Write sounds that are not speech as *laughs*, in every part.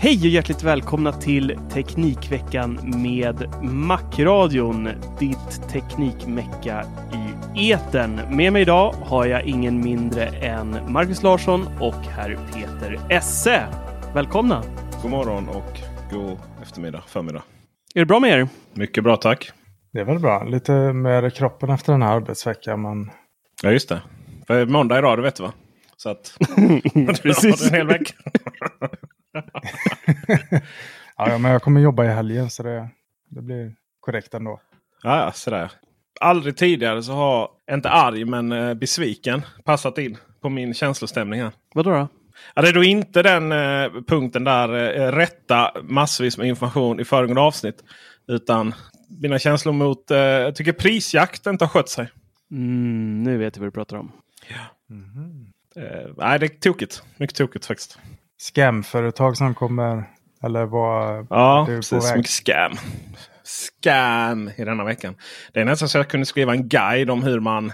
Hej och hjärtligt välkomna till Teknikveckan med Macradion, ditt teknikmecka i etern. Med mig idag har jag ingen mindre än Marcus Larsson och herr Peter Esse. Välkomna! God morgon och god eftermiddag, förmiddag. Är det bra med er? Mycket bra, tack. Det är väl bra. Lite mer kroppen efter den här arbetsveckan. Men... Ja, just det. För måndag idag, det vet du va? Så att... *laughs* *laughs* Precis. en hel vecka. *laughs* ja, ja, men jag kommer jobba i helgen så det, det blir korrekt ändå. Ja, ja, sådär. Aldrig tidigare så har, inte arg men eh, besviken, passat in på min känslostämning här. Vadå då? Ja, det är då inte den eh, punkten där eh, rätta massvis med information i föregående avsnitt. Utan mina känslor mot, eh, jag tycker prisjakt inte har skött sig. Mm, nu vet jag vad du pratar om. Eh, nej, det är tokigt. Mycket tokigt faktiskt. Scamföretag som kommer, eller vad Ja, du är på precis. väg. Mycket scam. Scam i denna veckan. Det är nästan så jag kunde skriva en guide om hur man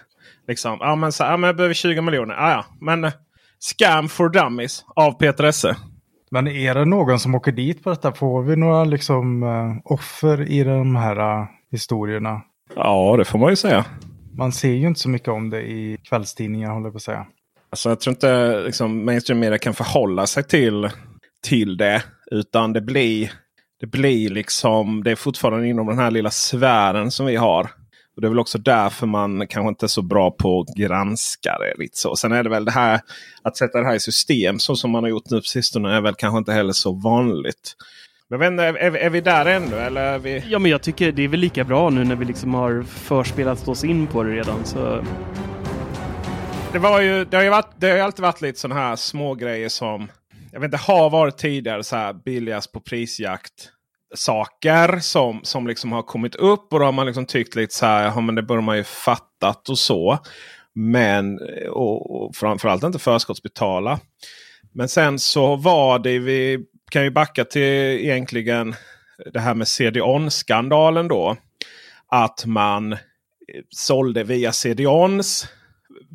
liksom. Ja, men, så, ja, men jag behöver 20 miljoner. Ja, ja, men eh, Scam for Dummies av Peter Esse. Men är det någon som åker dit på detta? Får vi några liksom eh, offer i de här eh, historierna? Ja, det får man ju säga. Man ser ju inte så mycket om det i kvällstidningar håller jag på att säga. Alltså, jag tror inte liksom, mainstream media kan förhålla sig till, till det. Utan det blir, det blir liksom, det är fortfarande inom den här lilla sfären som vi har. Och Det är väl också därför man kanske inte är så bra på att granska det. Lite så. Sen är det väl det här att sätta det här i system så som man har gjort nu på sistone är väl kanske inte heller så vanligt. Men jag är, är vi där ännu? Eller är vi... Ja, men jag tycker det är väl lika bra nu när vi liksom har förspelat oss in på det redan. Så det, var ju, det, har ju varit, det har ju alltid varit lite sådana här små grejer som jag vet inte, har varit tidigare så här billigast på prisjakt saker som, som liksom har kommit upp. Och då har man liksom tyckt lite så här, ja, men det borde man ju fattat och så. Men och, och framförallt inte förskottsbetala. Men sen så var det, vi kan ju backa till egentligen det här med CDON-skandalen då. Att man eh, sålde via CDONs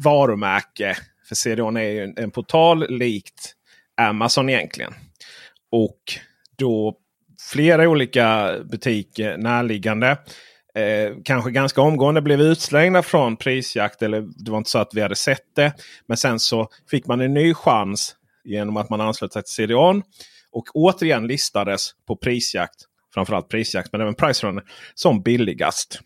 varumärke. För CDON är ju en, en portal likt Amazon egentligen. Och då flera olika butiker närliggande. Eh, kanske ganska omgående blev utslängda från prisjakt. Eller det var inte så att vi hade sett det. Men sen så fick man en ny chans genom att man anslöt sig till CDON. Och återigen listades på prisjakt. Framförallt prisjakt men även Pricerunner som billigast.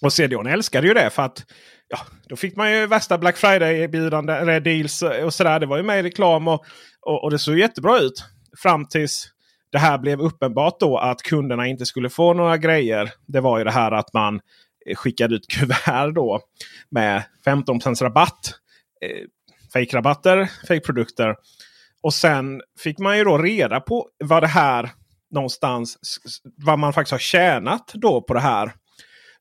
Och CDON älskade ju det för att ja, då fick man ju värsta Black Friday-erbjudande, eller deals och sådär. Det var ju med i reklam och, och, och det såg jättebra ut. Fram tills det här blev uppenbart då att kunderna inte skulle få några grejer. Det var ju det här att man eh, skickade ut *laughs* kuvert då med 15 rabatt. Eh, Fake-rabatter, fake-produkter. Och sen fick man ju då reda på vad det här någonstans, vad man faktiskt har tjänat då på det här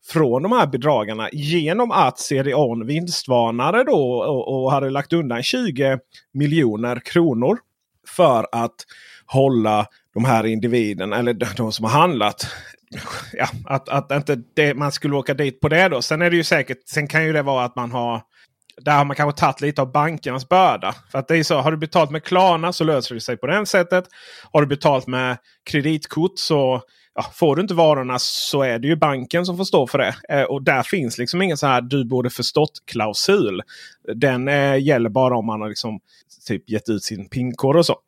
från de här bedragarna genom att CDON vinstvarnade då och, och hade lagt undan 20 miljoner kronor för att hålla de här individerna, eller de som har handlat, *laughs* ja, att, att inte det, man skulle åka dit på det då. Sen är det ju säkert, sen kan ju det vara att man har där har man kanske tagit lite av bankernas börda. För att det är så, har du betalt med Klarna så löser det sig på det sättet. Har du betalt med kreditkort så ja, får du inte varorna så är det ju banken som får stå för det. Eh, och där finns liksom ingen så här du borde förstått-klausul. Den eh, gäller bara om man har liksom typ gett ut sin pinkod och så.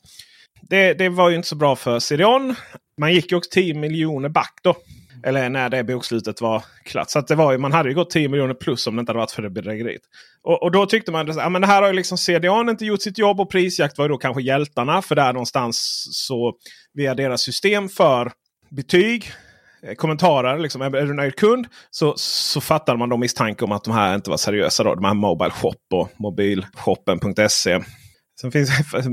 Det, det var ju inte så bra för Sirion. Man gick ju också 10 miljoner back då. Eller när det bokslutet var klart. Så det var ju, man hade ju gått 10 miljoner plus om det inte hade varit för det bedrägeriet. Och, och då tyckte man att ja, det här har ju liksom CDON inte gjort sitt jobb och prisjakt var ju då kanske hjältarna. För där någonstans så via deras system för betyg eh, kommentarer. Liksom, är du nöjd kund? Så, så fattade man då misstanke om att de här inte var seriösa. Då, de här Mobile Shop och mobilshoppen.se. Sen finns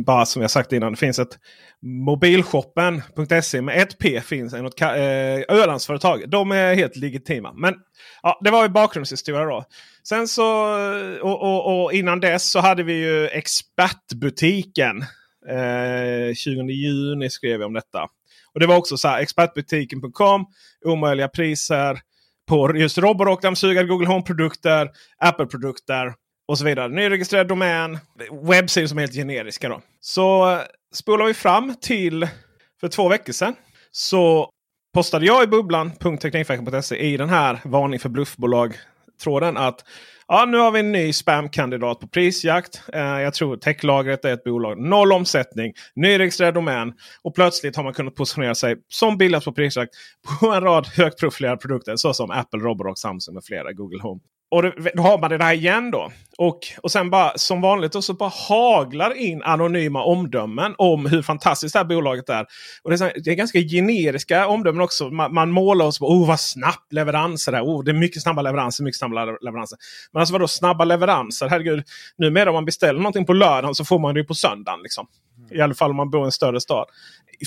bara som jag sagt innan. Det finns ett mobilshoppen.se med ett P finns något eh, Ölandsföretag. De är helt legitima. Men ja, det var ju bakgrundshistoria då. Sen så och, och, och, innan dess så hade vi ju Expertbutiken. Eh, 20 juni skrev vi om detta. Och det var också så här expertbutiken.com. Omöjliga priser på just robotdammsugare, Google Home-produkter, Apple-produkter och så vidare. Nyregistrerad domän, webbsidor som är helt generiska. Då. Så eh, spolar vi fram till för två veckor sedan. Så postade jag i bubblan.teknikveckan.se i den här varning för bluffbolag tråden att ja, nu har vi en ny spamkandidat på prisjakt. Eh, jag tror techlagret är ett bolag. Noll omsättning, nyregistrerad domän. Och plötsligt har man kunnat positionera sig som billigast på prisjakt på en rad *laughs* högprofilerade produkter såsom Apple, Roborock, Samsung med flera. Google Home. Och då har man det där igen då. Och, och sen bara som vanligt då, så bara haglar in anonyma omdömen om hur fantastiskt det här bolaget är. Och det, är, det är ganska generiska omdömen också. Man, man målar oss på oh, vad snabbt leveranser är. Oh, det är mycket snabba leveranser. mycket snabba leveranser. Men alltså vadå snabba leveranser? Herregud, numera om man beställer någonting på lördagen så får man det på söndagen. Liksom. I alla fall om man bor i en större stad.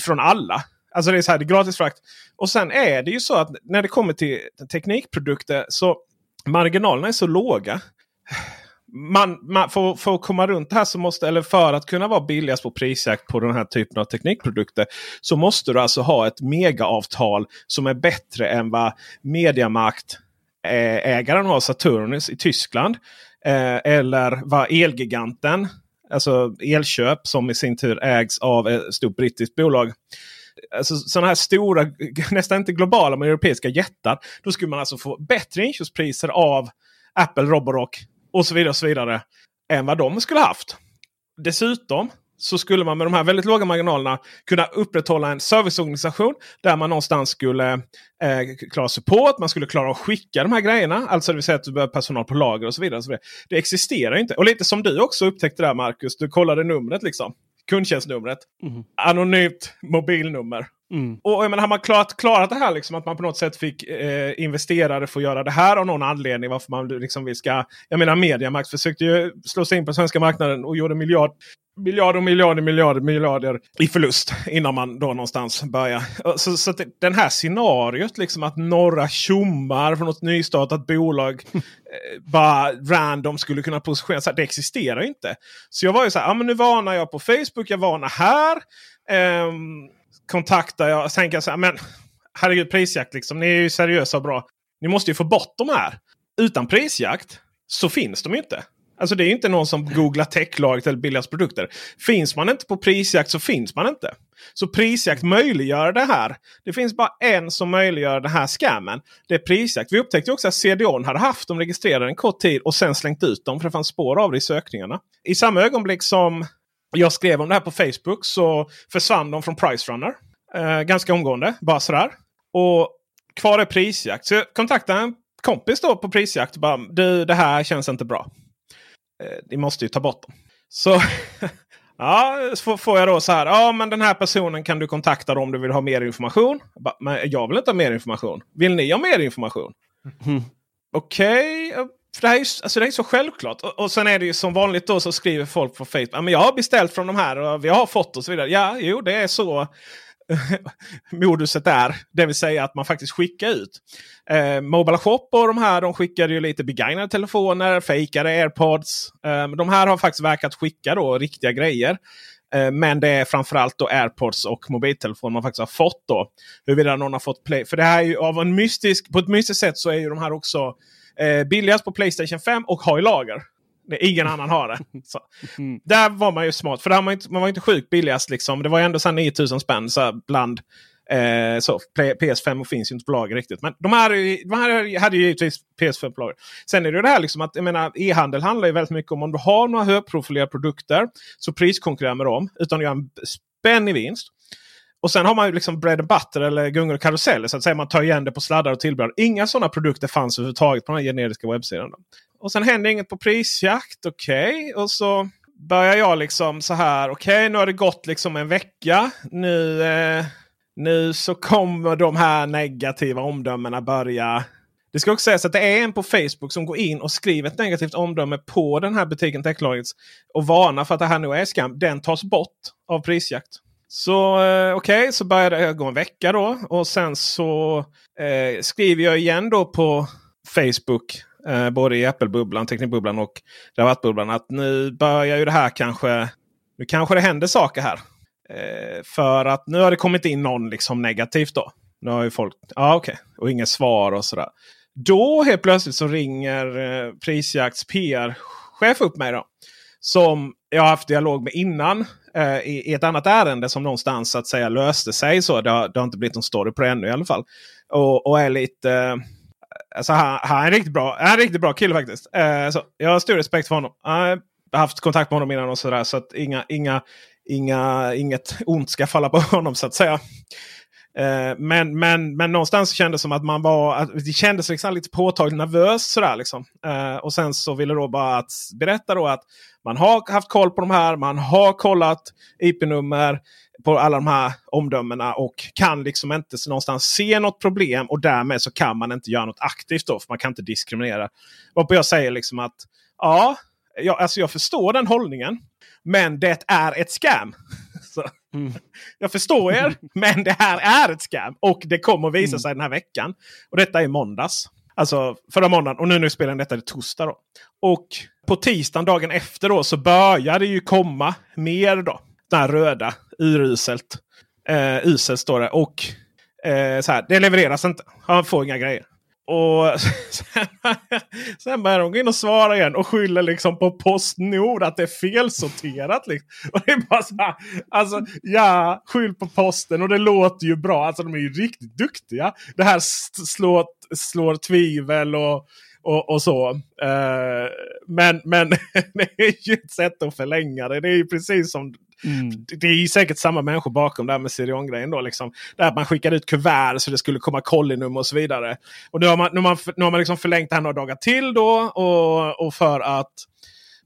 Från alla. Alltså det är så här, det är gratis frakt. Och sen är det ju så att när det kommer till teknikprodukter så marginalerna är så låga. Man, man, för, för att komma runt det här så måste, eller för att kunna vara billigast på prisjakt på den här typen av teknikprodukter. Så måste du alltså ha ett megaavtal som är bättre än vad Mediamarkt-ägaren eh, har, Saturnus i Tyskland. Eh, eller vad Elgiganten, alltså Elköp som i sin tur ägs av ett stort brittiskt bolag alltså, sådana här stora, *laughs* nästan inte globala men europeiska jättar. Då skulle man alltså få bättre inköpspriser av Apple, Roborock och så vidare. och så vidare än vad de skulle haft. Dessutom så skulle man med de här väldigt låga marginalerna kunna upprätthålla en serviceorganisation där man någonstans skulle eh, klara support. Man skulle klara att skicka de här grejerna. Alltså det vill säga att du behöver personal på lager och så vidare. Och så vidare. Det existerar inte. Och lite som du också upptäckte där Marcus. Du kollade numret liksom kundtjänstnumret. Mm. Anonymt mobilnummer. Mm. Och jag menar, har man klarat, klarat det här, liksom, att man på något sätt fick eh, investerare få göra det här av någon anledning. Varför man liksom vi ska... Jag menar Mediamax försökte ju slå sig in på svenska marknaden och gjorde miljard, miljarder, miljarder, miljarder, miljarder i förlust innan man då någonstans börjar. Så, så det, den här scenariot, liksom att några tjommar från något nystartat bolag *laughs* eh, bara random skulle kunna positionera sig. Det existerar inte. Så jag var ju så här, ja, men nu varnar jag på Facebook, jag varnar här. Um, kontaktar jag och jag så här, men herregud prisjakt liksom. Ni är ju seriösa och bra. Ni måste ju få bort de här. Utan prisjakt så finns de inte. Alltså det är inte någon som googlar techlaget eller billigast produkter. Finns man inte på prisjakt så finns man inte. Så prisjakt möjliggör det här. Det finns bara en som möjliggör den här scammen. Det är prisjakt. Vi upptäckte också att CDON hade haft dem registrerade en kort tid och sen slängt ut dem. För det fanns spår av det i sökningarna. I samma ögonblick som jag skrev om det här på Facebook så försvann de från Pricerunner. Eh, ganska omgående. Bara sådär. Och kvar är prisjakt. Så jag kontaktade en kompis då på prisjakt. Och bara, du, det här känns inte bra. Eh, ni måste ju ta bort dem. Så *laughs* ja, så får jag då så här. Ja, men den här personen kan du kontakta om du vill ha mer information. Men jag vill inte ha mer information. Vill ni ha mer information? Mm. Okej. Okay. För det här, är, alltså det är så självklart. Och, och sen är det ju som vanligt då så skriver folk på Facebook. Ja, men jag har beställt från de här och vi har fått och så vidare. Ja, jo det är så. *laughs* moduset är. Det vill säga att man faktiskt skickar ut. Eh, Mobile Shop och de här de skickade ju lite begagnade telefoner, fejkade airpods. Eh, de här har faktiskt verkat skicka då riktiga grejer. Eh, men det är framförallt då airpods och mobiltelefoner man faktiskt har fått. då. Huruvida någon har fått play. För det här är ju av en mystisk, på ett mystiskt sätt så är ju de här också eh, billigast på Playstation 5 och har i lager. Ingen annan har det. *laughs* Så. Mm. Där var man ju smart. För där man, inte, man var inte sjukt billigast. Liksom. Det var ändå så 9000 spänn så bland Eh, så PS5 finns ju inte på lager riktigt. Men de här, de här hade ju givetvis PS5 på lager. Sen är det ju det här liksom att e-handel handlar ju väldigt mycket om om du har några högprofilerade produkter. Så priskonkurrera med dem utan att göra en spänn i vinst. Och sen har man ju liksom bread and butter eller gungor och karuseller. Så att säga man tar igen det på sladdar och tillbehör. Inga sådana produkter fanns överhuvudtaget på den här generiska webbsidan. Och sen händer inget på prisjakt. Okej. Okay. Och så börjar jag liksom så här. Okej, okay, nu har det gått liksom en vecka. Nu... Eh, nu så kommer de här negativa omdömena börja. Det ska också sägas att det är en på Facebook som går in och skriver ett negativt omdöme på den här butiken Techlogits. Och varnar för att det här nu är skam. Den tas bort av prisjakt. Så eh, okej, okay, så började jag gå en vecka då. Och sen så eh, skriver jag igen då på Facebook. Eh, både i Apple-bubblan, Teknikbubblan och Rabattbubblan. Att nu börjar ju det här kanske. Nu kanske det händer saker här. Eh, för att nu har det kommit in någon liksom negativt då. Nu har ju folk, ja ah, okej, okay. och inget svar och sådär. Då helt plötsligt så ringer eh, Prisjakts PR-chef upp mig. då. Som jag har haft dialog med innan eh, i, i, ett annat ärende som någonstans så att säga löste sig. så Det har, det har inte blivit någon story på det ännu i alla fall. Och, och är lite... Eh, alltså han, han, är en riktigt bra, en riktigt bra kille faktiskt. Eh, så jag har stor respekt för honom. Jag har haft kontakt med honom innan och sådär. Så att inga, inga, inga, inget ont ska falla på honom så att säga. Eh, men, men, men någonstans kändes det som att man var att det kändes liksom lite påtagligt nervös. Sådär, liksom. Eh, och sen så ville då bara att berätta då att man har haft koll på de här. Man har kollat IP-nummer på alla de här omdömena och kan liksom inte någonstans se något problem. Och därmed så kan man inte göra något aktivt då. För man kan inte diskriminera. Varpå jag säger liksom att ja, jag, alltså jag förstår den hållningen. Men det är ett scam. *laughs* Mm. Jag förstår er, *laughs* men det här är ett scam. Och det kommer visa mm. sig den här veckan. Och detta är måndags. Alltså förra måndagen. Och nu när spelar detta är torsdag. Då. Och på tisdagen dagen efter då så börjar det ju komma mer då. Den här röda, uruselt. Eh, uselt står det. Och eh, så här, det levereras inte. Han får inga grejer. Och *laughs* sen, sen börjar de gå in och svara igen och skyller liksom på Postnord att det är felsorterat. Liksom. *laughs* Och det är bara så här, alltså, ja, skyll på posten och det låter ju bra. Alltså de är ju riktigt duktiga. Det här slår, slår tvivel och, och, och så. Uh, men, men *laughs* det är ju ett sätt att förlänga det. Det är ju precis som Mm. Det är säkert samma människor bakom det här med Sirion-grejen. Då, liksom. Det att man skickade ut kuvert så det skulle komma kollinummer och så vidare. Och nu har man, nu har man, nu har man liksom förlängt det här några dagar till då. Och, och för att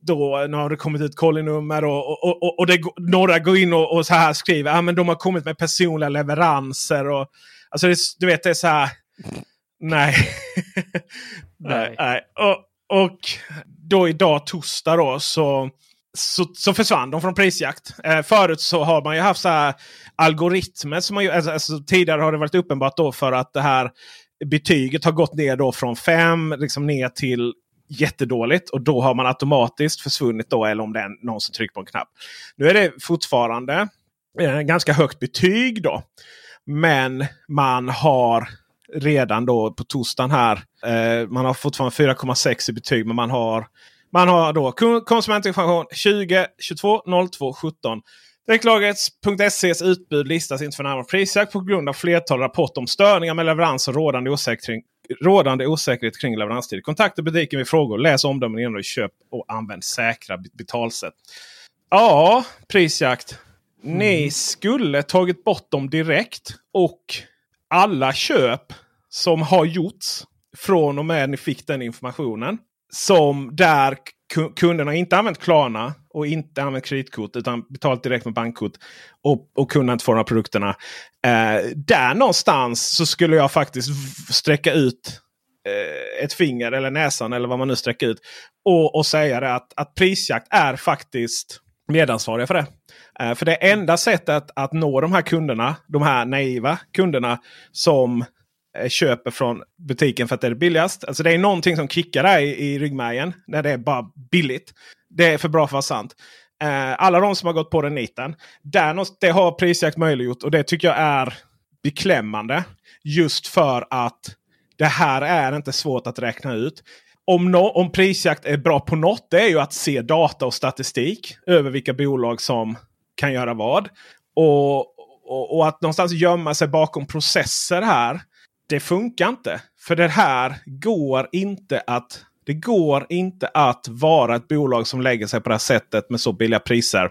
då nu har det kommit ut kollinummer och, och, och, och det, några går in och, och så här skriver att ah, de har kommit med personliga leveranser. Och, alltså det, du vet det är så här. Nej. *laughs* nej. nej. Och, och då idag torsdag då så så, så försvann de från prisjakt. Eh, förut så har man ju haft så här algoritmer. Som man ju, alltså, alltså, tidigare har det varit uppenbart då för att det här betyget har gått ner då från 5 liksom ner till jättedåligt. Och då har man automatiskt försvunnit då. Eller om det är någon som trycker på en knapp. Nu är det fortfarande eh, ganska högt betyg då. Men man har redan då på torsdagen här. Eh, man har fortfarande 4,6 i betyg. Men man har man har då konsumentinformation 20 22 02 17. Direktlagret.ses utbud listas inte för närmare prisjakt på grund av flertal rapporter om störningar med leverans och rådande osäkerhet, rådande osäkerhet kring leveranstider. Kontakta butiken vid frågor. Läs omdömen innan du köp och använd säkra betalsätt. Ja, prisjakt. Mm. Ni skulle tagit bort dem direkt. Och alla köp som har gjorts från och med ni fick den informationen som där kunderna inte använt Klarna och inte använt kreditkort utan betalat direkt med bankkort. Och, och kunderna inte får de här produkterna. Eh, där någonstans så skulle jag faktiskt sträcka ut eh, ett finger eller näsan eller vad man nu sträcker ut. Och, och säga det att, att prisjakt är faktiskt medansvariga för det. Eh, för det enda sättet att nå de här kunderna, de här naiva kunderna som Eh, köper från butiken för att det är billigast. Alltså det är någonting som kickar där i, i ryggmärgen när det är bara billigt. Det är för bra för att vara sant. Eh, alla de som har gått på den niten. Där, det har prisjakt möjliggjort och det tycker jag är beklämmande. Just för att det här är inte svårt att räkna ut. Om, no om prisjakt är bra på något det är ju att se data och statistik över vilka bolag som kan göra vad. Och, och, och, att någonstans gömma sig bakom processer här. Det funkar inte. För det här går inte att det går inte att vara ett bolag som lägger sig på det här sättet med så billiga priser.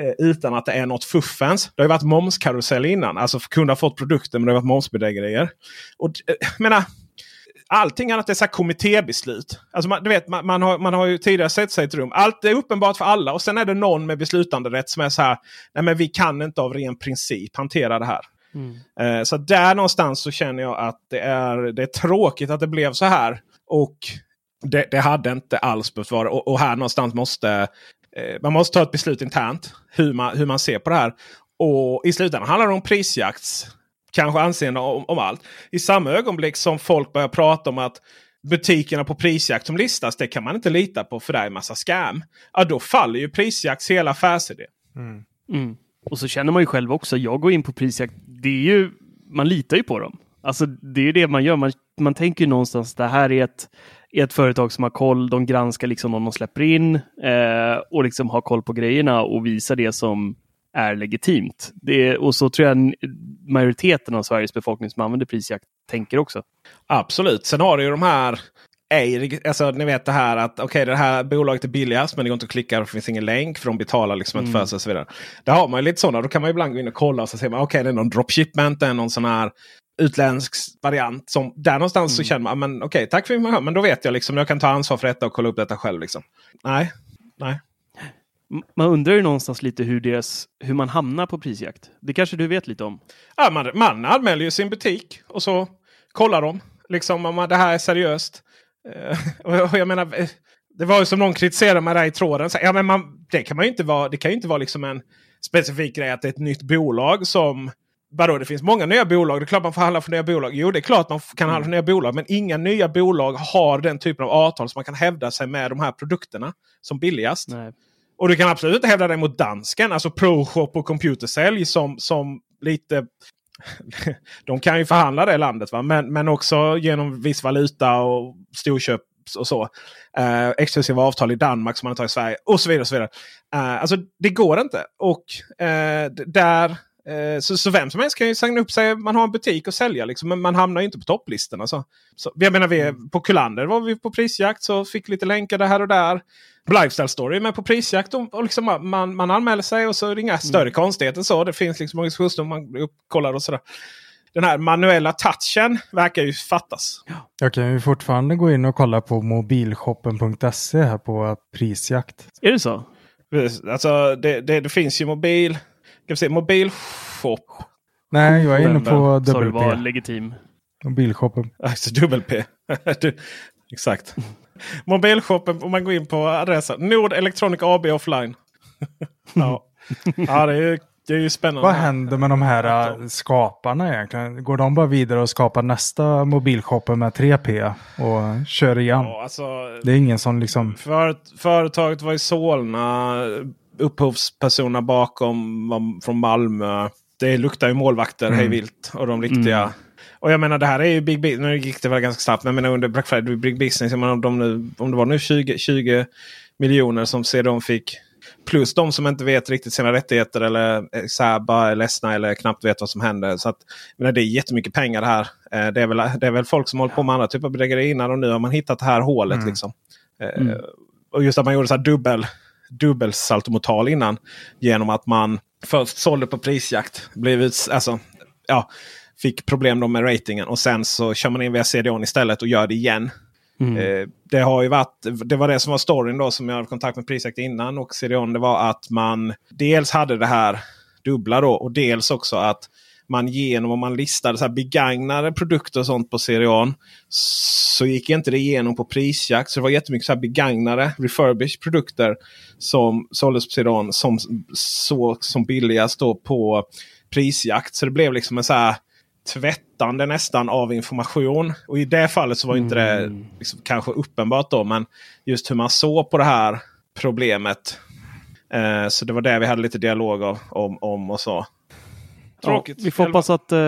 Eh, utan att det är något fuffens. Det har ju varit momskarusell innan. Alltså kunder har fått produkter men det har varit momsbedrägerier. Och, eh, menar, allting annat är så här kommittébeslut. Alltså man, du vet, man, man, har, man har ju tidigare sett sig i ett rum. Allt är uppenbart för alla och sen är det någon med beslutanderätt som är så här. Nej men vi kan inte av ren princip hantera det här. Mm. Eh, så där någonstans så känner jag att det är, det är tråkigt att det blev så här. Och det, det hade inte alls behövt vara. Och, och här någonstans måste eh, man måste ta ett beslut internt. Hur man, hur man ser på det här. Och i slutändan handlar det om prisjakts kanske anseende om, om, allt. I samma ögonblick som folk börjar prata om att butikerna på prisjakt som listas, det kan man inte lita på för det är en massa scam. Ja, då faller ju prisjakts hela affärsidé. Mm. Mm. Och så känner man ju själv också. Jag går in på prisjakt. Det är ju, man litar ju på dem. Alltså det är ju det man gör. Man, man tänker ju någonstans det här är ett, är ett företag som har koll. De granskar liksom om de släpper in eh, och liksom har koll på grejerna och visar det som är legitimt. Det, och så tror jag majoriteten av Sveriges befolkning som använder prisjakt tänker också. Absolut. Sen har du ju de här alltså, ni vet det här att okej okay, det här bolaget är billigast men det går inte att klicka. Det finns ingen länk för de betalar liksom mm. inte för sig. Och så vidare. Där har man ju lite sådana. Då kan man ibland gå in och kolla och så ser man okej okay, det är någon dropshipment. Det är någon sån här utländsk variant. Som, där någonstans mm. så känner man men okej okay, tack för information. Men då vet jag liksom jag kan ta ansvar för detta och kolla upp detta själv. Liksom. Nej, nej man undrar ju någonstans lite hur, deras, hur man hamnar på prisjakt. Det kanske du vet lite om? Ja, man, man anmäler ju sin butik och så kollar de liksom om det här är seriöst. *laughs* Uh, och jag menar, eh, det var ju som någon kritiserade mig där i tråden. Så, ja, men man, det kan man ju inte vara. Det kan ju inte vara liksom en specifik grej att det är ett nytt bolag som Vadå, det finns många nya bolag. Det är klart man får handla för nya bolag. Jo, det är klart man kan handla för nya bolag. Men inga nya bolag har den typen av avtal som man kan hävda sig med de här produkterna som billigast. Nej. Och du kan absolut inte hävda det mot dansken. Alltså ProShop och Computersälj som, som lite de kan ju förhandla det landet. Va? Men, men också genom viss valuta och storköp och så. Eh, exklusiva avtal i Danmark som man tar i Sverige och så vidare. Och så vidare. Eh, alltså det går inte. Och eh, där så, så, vem som helst kan ju signa upp sig. Man har en butik att sälja liksom, men man hamnar ju inte på topplistan. Alltså. Så, jag menar, vi, mm. på Kullander var vi på prisjakt så fick lite länkar där och där. Lifestyle Story med på prisjakt. Och, och liksom, man, man anmäler sig och så är det inga mm. större konstigheter. Så. Det finns liksom organisationsnummer man kollar och sådär. Den här manuella touchen verkar ju fattas. Jag kan ju fortfarande gå in och kolla på mobilshoppen.se här på prisjakt. Är det så? Alltså det, det, det finns ju mobil Ska vi se, mobilshop. Nej, jag är inne på WP. Så var legitim. Mobilshoppen. *laughs* Alltså WP. *laughs* Exakt. Mobilshoppen, om man går in på adressen. Nord Electronic AB offline. *laughs* ja. ja, det är ju det är ju spännande. Vad händer med de här äh, skaparna egentligen? Går de bara vidare och skapar nästa mobilshopper med 3P och kör igen? Ja, alltså, det är ingen som liksom... För, företaget var i Solna upphovspersonerna bakom var från Malmö. Det luktar ju målvakter mm. hej vilt. Och de riktiga. Mm. Och jag menar det här är ju Big Business. Nu gick det väl ganska snabbt. Men jag menar under Black Friday, Big Business. Jag menar, om, de nu, om det var nu 20, 20 miljoner som CDON fick. Plus de som inte vet riktigt sina rättigheter eller så bara är ledsna eller knappt vet vad som händer. Så att, menar, det är jättemycket pengar det här. Eh, det är väl, det är väl folk som hållit på med andra typer av bedrägerier innan och nu har man hittat det här hålet. Mm. Liksom. Eh, mm. Och just att man gjorde så här dubbel dubbelsaltomotal innan. Genom att man först sålde på prisjakt. Blev ut, alltså, ja, fick problem då med ratingen och sen så kör man in via CDON istället och gör det igen. Mm. Eh, det har ju varit, det var det som var storyn då som jag hade kontakt med prisjakt innan och CDON. Det var att man dels hade det här dubbla då och dels också att man genom om man listade så här begagnade produkter och sånt på Serion. Så gick inte det igenom på prisjakt. Så det var jättemycket så här begagnade refurbished produkter som såldes på Serion som såg som billigast då på prisjakt. Så det blev liksom en så här tvättande nästan av information. Och i det fallet så var inte det mm. liksom kanske uppenbart då. Men just hur man såg på det här problemet. Eh, så det var det vi hade lite dialog om, om och så. Tråkigt. Ja, vi får hoppas att eh,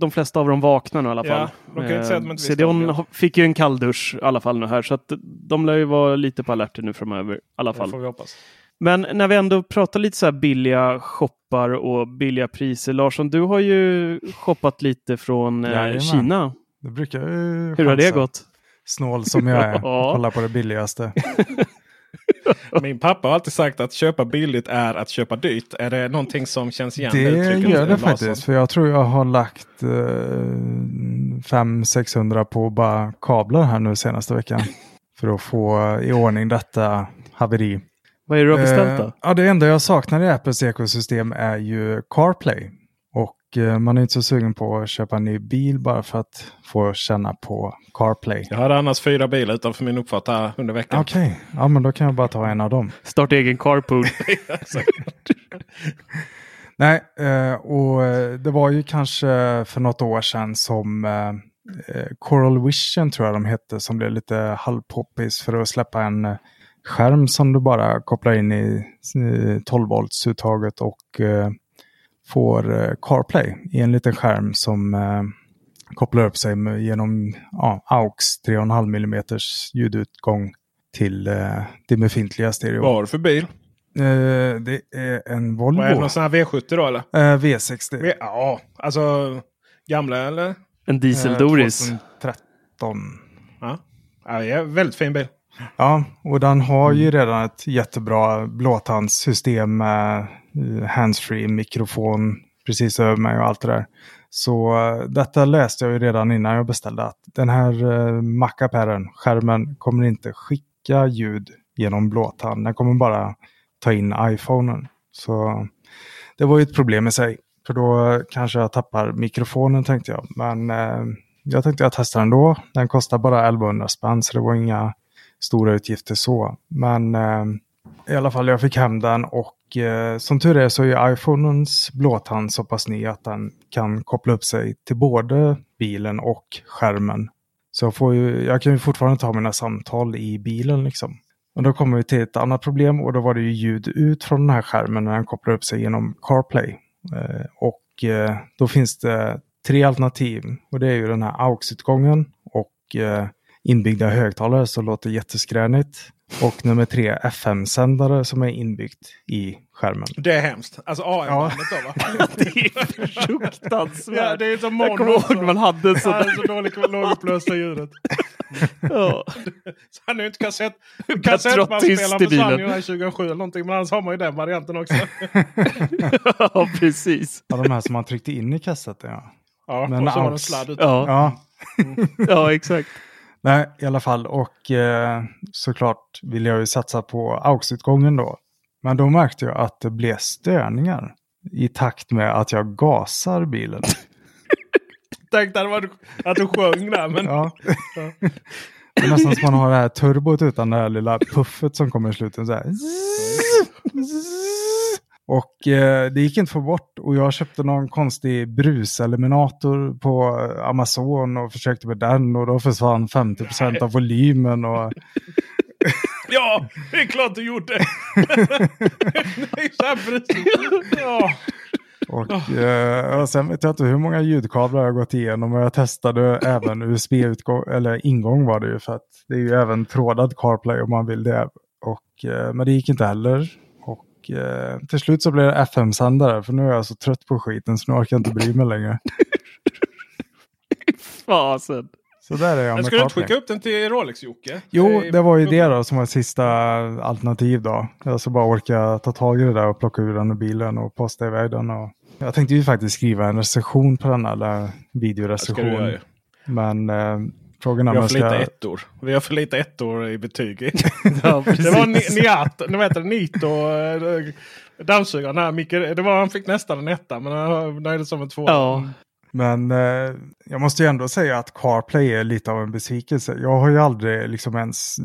de flesta av dem vaknar nu i alla fall. Ja, eh, CDON fick ju en kalldusch i alla fall nu här så att de lär ju vara lite på alerten nu framöver. I alla fall. Det får vi hoppas. Men när vi ändå pratar lite så här billiga shoppar och billiga priser. Larsson, du har ju shoppat lite från eh, Kina. Det brukar ju Hur har det gått? Snål som jag är. *laughs* Kolla på det billigaste. *laughs* *laughs* Min pappa har alltid sagt att köpa billigt är att köpa dyrt. Är det någonting som känns igen? Det gör det faktiskt. För jag tror jag har lagt eh, 500-600 på bara kablar här nu senaste veckan. *laughs* för att få i ordning detta haveri. Vad är det du har beställt då? Eh, ja, det enda jag saknar i Apples ekosystem är ju CarPlay. Och eh, man är inte så sugen på att köpa en ny bil bara för att få känna på CarPlay. Jag hade annars fyra bilar utanför min uppfart här under veckan. Okej, okay. ja men då kan jag bara ta en av dem. Starta egen carpool. *laughs* *laughs* Nej, eh, och det var ju kanske för något år sedan som Coral Vision tror jag de hette som blev lite halvpoppis för att släppa en skärm som du bara kopplar in i 12 volts uttaget och eh, får eh, CarPlay i en liten skärm som eh, kopplar upp sig genom ja, AUX 3,5 mm ljudutgång till eh, det befintliga stereo. Vad har du för bil? Eh, det är en Volvo. Vad är det, någon sån här V70 då eller? Eh, V60. V ja, alltså gamla eller? En diesel-Doris. 2013. Ja. ja, väldigt fin bil. Ja, och den har ju redan ett jättebra blåtandssystem med Eh, handsfree mikrofon precis över mig och allt det där. Så uh, detta läste jag ju redan innan jag beställde att den här eh, uh, mackapären, skärmen, kommer inte skicka ljud genom blåtand. Den kommer bara ta in iPhonen. Så det var ju ett problem i sig. För då kanske jag tappar mikrofonen tänkte jag. Men eh, jag tänkte jag testar ändå. Den kostar bara 1100 spänn så det var inga stora utgifter så. Men eh, i alla fall jag fick hem den och eh, som tur är så är iPhonens blåtand så pass ny att den kan koppla upp sig till både bilen och skärmen. Så jag, får ju, jag kan ju fortfarande ta mina samtal i bilen liksom. Och då kommer vi till ett annat problem och då var det ju ljud ut från den här skärmen när den kopplar upp sig genom CarPlay. Eh, och eh, då finns det tre alternativ och det är ju den här AUX-utgången och eh, inbyggda högtalare som låter jätteskränigt. Och nummer tre, FM-sändare som är inbyggt i skärmen. Det är hemskt. Alltså AM-bandet ja. då va? *laughs* det är fruktansvärt. Ja, det är som mono. Jag kommer ihåg man hade så. Ja, så dåligt lågupplösta ljudet. *laughs* ja. Så han är ju inte kassett. Kassettbandspelaren försvann ju 2007 eller någonting. Men annars har man ju den varianten också. *laughs* ja precis. Ja de här som man tryckte in i kassetten ja. Ja, men och så var det sladd utan. Ja. Ja. Mm. ja exakt. Nej, i alla fall. Och eh, såklart vill jag ju satsa på AUX-utgången då. Men då märkte jag att det blev störningar i takt med att jag gasar bilen. *laughs* Tänkte att du sjöng där. Men... Ja. *laughs* Det är nästan som man har det här turbot utan det här lilla puffet som kommer i slutet. Så här. Och eh, det gick inte att få bort och jag köpte någon konstig bruseliminator på Amazon och försökte med den och då försvann 50 procent av volymen. Och... *laughs* ja, det är klart du gjorde. *laughs* ja. Och, eh, och sen vet jag inte hur många ljudkablar jag gått igenom och jag testade även USB-utgång, eller ingång var det ju för att det är ju även trådad CarPlay om man vill det. Och, eh, men det gick inte heller eh, till slut så blev det FM-sändare för nu är jag så trött på skiten så nu orkar jag inte bry mig längre. *laughs* Fasen. Så där är jag med Ska du inte skicka upp den till Rolex-Jocke? Jo, det var ju det då som var sista alternativ då. Jag ska bara orka ta tag i det där och plocka ur den ur bilen och posta iväg den. Och... Jag tänkte ju faktiskt skriva en recension på den, eller videorecension. Men eh, Frågan vi har för lite ettor. Vi har för lite ettor i betyg. *laughs* ja, det var Niat, nu vet det, Nito. Eh, Dammsugaren här, Micke, det var, han fick nästan en etta men han nöjde som en tvåa. Ja. Men eh, jag måste ju ändå säga att CarPlay är lite av en besvikelse. Jag har ju aldrig liksom ens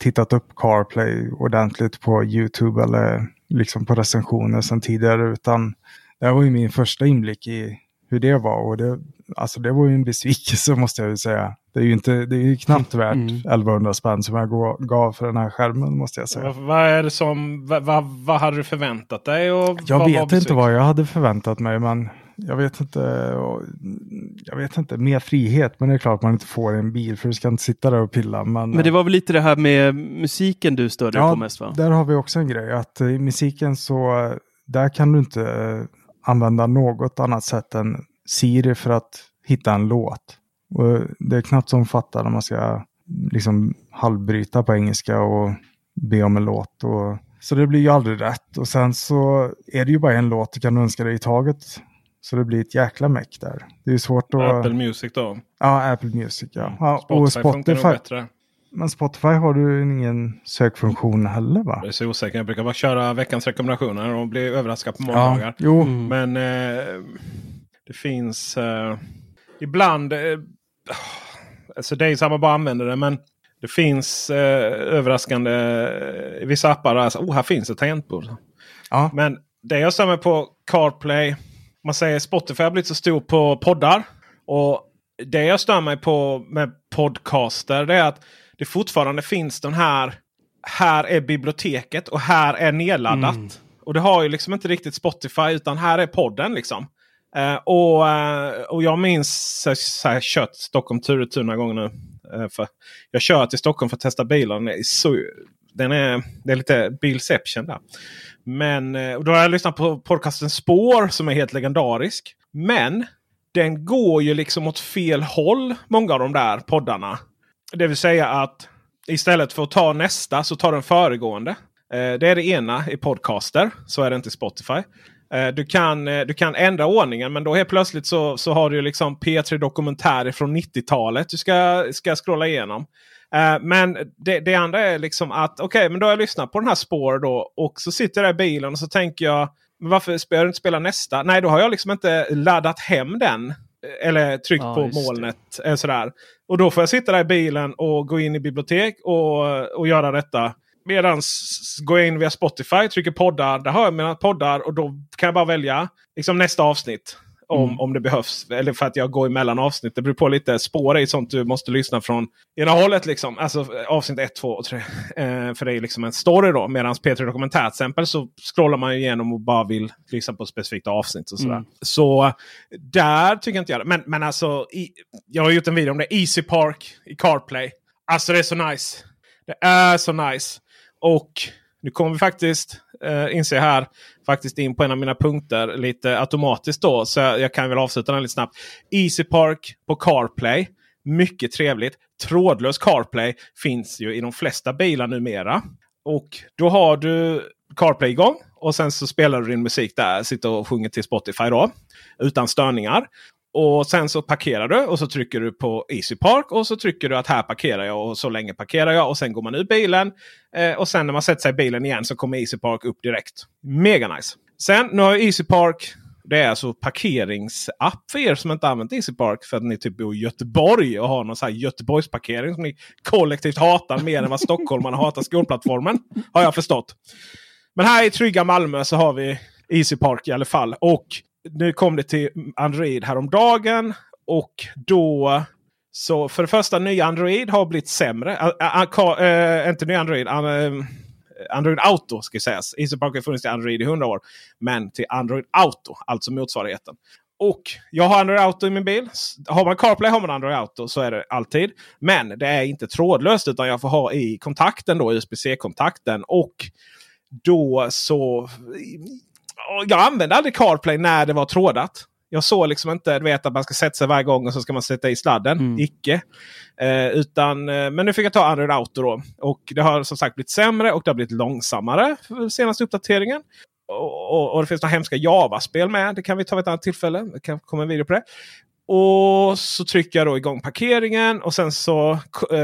tittat upp CarPlay ordentligt på YouTube eller liksom på recensioner sedan tidigare. Utan det här var ju min första inblick i hur det var. Och det, alltså det var ju en besvikelse *laughs* måste jag ju säga. Det är ju, inte, det är knappt värt Mm. 1100 spänn som jag gav för den här skärmen måste jag säga. Vad, är det som, vad, vad, vad hade du förväntat dig? Och Jag vet inte vad jag hade förväntat mig, men jag vet inte. Jag vet inte, mer frihet. Men det är klart man inte får en bil, för du ska inte sitta där och pilla. Men, Men det var väl lite det här med musiken du störde ja, på mest va? där har vi också en grej. Att i musiken så, eh, där kan du inte eh, använda något annat sätt än Siri för att hitta en låt. Och det är knappt som fattar när man ska liksom halvbryta på engelska och be om en låt. Och, så det blir ju aldrig rätt. Och sen så är det ju bara en låt du kan önska dig i taget. Så det blir ett jäkla meck där. Det är ju svårt att... Apple Music då. Ja, Apple Music ja. ja Spotify, och funkar nog Spotify. bättre. Men Spotify har du ingen sökfunktion heller va? Jag är så osäker. Jag brukar bara köra veckans rekommendationer och bli överraskad på Ja, måndagar. jo. Men eh, det finns eh, ibland... Eh, alltså det är samma bara använder det. Men det finns eh, överraskande i vissa appar. Alltså, oh, här finns ett tangentbord. Ja. Men det jag stämmer på CarPlay. Man säger Spotify har blivit så stor på poddar. Och det jag stör mig på med podcaster det är att det fortfarande finns den här. Här är biblioteket och här är nedladdat. Och det har ju liksom inte riktigt Spotify utan här är podden liksom. Uh, och, uh, och jag minns så, så här, kört Stockholm tur och tur några gånger nu. Uh, för jag kör till Stockholm för att testa bilen. Det är, så, den är, det är lite bilception där. Men och då har jag lyssnat på podcasten Spår som är helt legendarisk. Men den går ju liksom åt fel håll. Många av de där poddarna. Det vill säga att istället för att ta nästa så tar den föregående. Det är det ena i podcaster. Så är det inte i Spotify. Eh, du, kan, eh, du kan ändra ordningen men då helt plötsligt så, så har du liksom P3 Dokumentärer från 90-talet du ska, ska scrolla igenom. Eh, men det, det andra är liksom att okej, men då har jag lyssnat på den här spår då och så sitter jag i bilen och så tänker jag varför spelar du inte spela nästa? Nej, då har jag liksom inte laddat hem den. Eller tryckt Ja, på det. molnet. eh, Sådär. Och då får jag sitta där i bilen och gå in i bibliotek och, och göra detta. Medan går jag in via Spotify, trycker poddar. Där har jag mina poddar och då kan jag bara välja liksom nästa avsnitt. Om, Mm. om det behövs. Eller för att jag går emellan avsnitt. Det beror på lite. Spår är sånt du måste lyssna från ena hållet. Liksom. Alltså avsnitt 1, 2 och 3. Eh, för det är liksom en story då. Medan P3 Dokumentär till exempel så scrollar man igenom och bara vill lyssna på ett specifikt avsnitt. och sådär. Mm. Så där tycker jag inte jag det. Men, men alltså, i, jag har gjort en video om det. Easy Park i CarPlay. Alltså det är så nice. Det är så nice. Och nu kommer vi faktiskt, eh, inse här, faktiskt in på en av mina punkter lite automatiskt då. Så jag, jag kan väl avsluta den lite snabbt. Easy Park på CarPlay. Mycket trevligt. Trådlös CarPlay finns ju i de flesta bilar numera. Och då har du CarPlay igång. Och sen så spelar du din musik där. Sitter och sjunger till Spotify då. Utan störningar. Och sen så parkerar du och så trycker du på Easy Park och så trycker du att här parkerar jag och så länge parkerar jag. Och sen går man ur bilen. Eh, och sen när man sätter sig i bilen igen så kommer Easy Park upp direkt. Mega nice. Sen nu har Easy Park det är alltså parkeringsapp för er som inte använt Easy Park för att ni typ bor i Göteborg och har någon så här Göteborgsparkering som ni kollektivt hatar mer än vad stockholmarna hatar skolplattformen. Har jag förstått. Men här i trygga Malmö så har vi Easy Park i alla fall. Och nu kom det till Android häromdagen. Och då så för det första nya Android har blivit sämre. Ä- ä- äh, inte nya Android. Android Auto ska sägas. EasyPark har funnits till Android i 100 år. Men till Android Auto, alltså motsvarigheten. Och jag har Android Auto i min bil. Har man CarPlay har man Android Auto. Så är det alltid. Men det är inte trådlöst utan jag får ha i kontakten då, USB-C-kontakten. Och då så... Jag använde aldrig CarPlay när det var trådat. Jag såg liksom inte du vet, att man ska sätta sig varje gång och så ska man sätta i sladden. Mm. Icke. Eh, utan, eh, men nu fick jag ta Android Auto då. Och det har som sagt blivit sämre och det har blivit långsammare för senaste uppdateringen. Och, och, och det finns några hemska Java-spel med. Det kan vi ta vid ett annat tillfälle. Det kan komma en video på det. Och så trycker jag då igång parkeringen och sen så eh,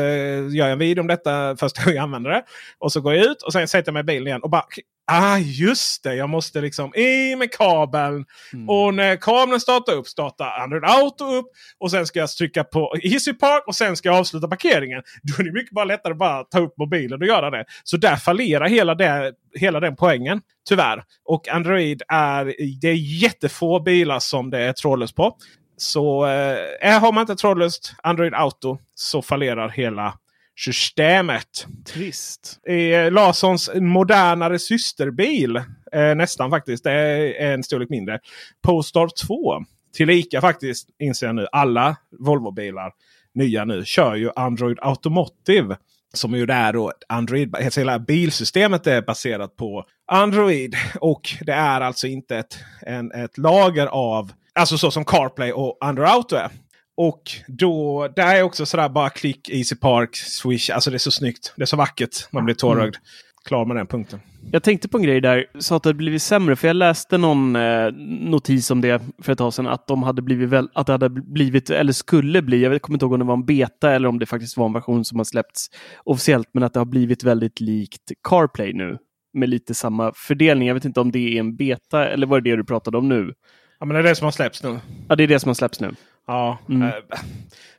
gör jag en video om detta första gången jag använder det. Och så går jag ut och sen sätter jag mig i bilen igen och bara Ah, just det. Jag måste liksom i med kabeln. Mm. Och när kabeln startar upp startar Android Auto upp. Och sen ska jag trycka på Easy Park och sen ska jag avsluta parkeringen. Då är det mycket bara lättare att bara ta upp mobilen och göra det. Så där fallerar hela, det, hela den poängen. Tyvärr. Och Android är, det är jättefå bilar som det är trådlöst på. Så eh, har man inte trådlöst Android Auto så fallerar hela systemet. Trist. Eh, Larssons modernare systerbil, eh, nästan faktiskt, det är en storlek mindre. Polestar 2. Tillika faktiskt, inser jag nu, alla Volvo-bilar nya nu kör ju Android Automotive. Som ju är då Android, hela bilsystemet är baserat på Android. Och det är alltså inte ett, en, ett lager av, alltså så som CarPlay och Android Auto är. Och då, där är också sådär bara klick, Easy Park, Swish. Alltså det är så snyggt. Det är så vackert. Man blir tårögd. Mm. Klar med den punkten. Jag tänkte på en grej där, sa att det hade blivit sämre, för jag läste någon eh, notis om det för ett tag sedan, att de hade blivit, väl, att det hade blivit, eller skulle bli, jag kommer inte ihåg om det var en beta eller om det faktiskt var en version som har släppts officiellt, men att det har blivit väldigt likt CarPlay nu, med lite samma fördelning. Jag vet inte om det är en beta, eller var det det du pratade om nu? Ja, men det är det som har släppts nu. Ja, det är det som har släppts nu. Ja. Mm. Äh,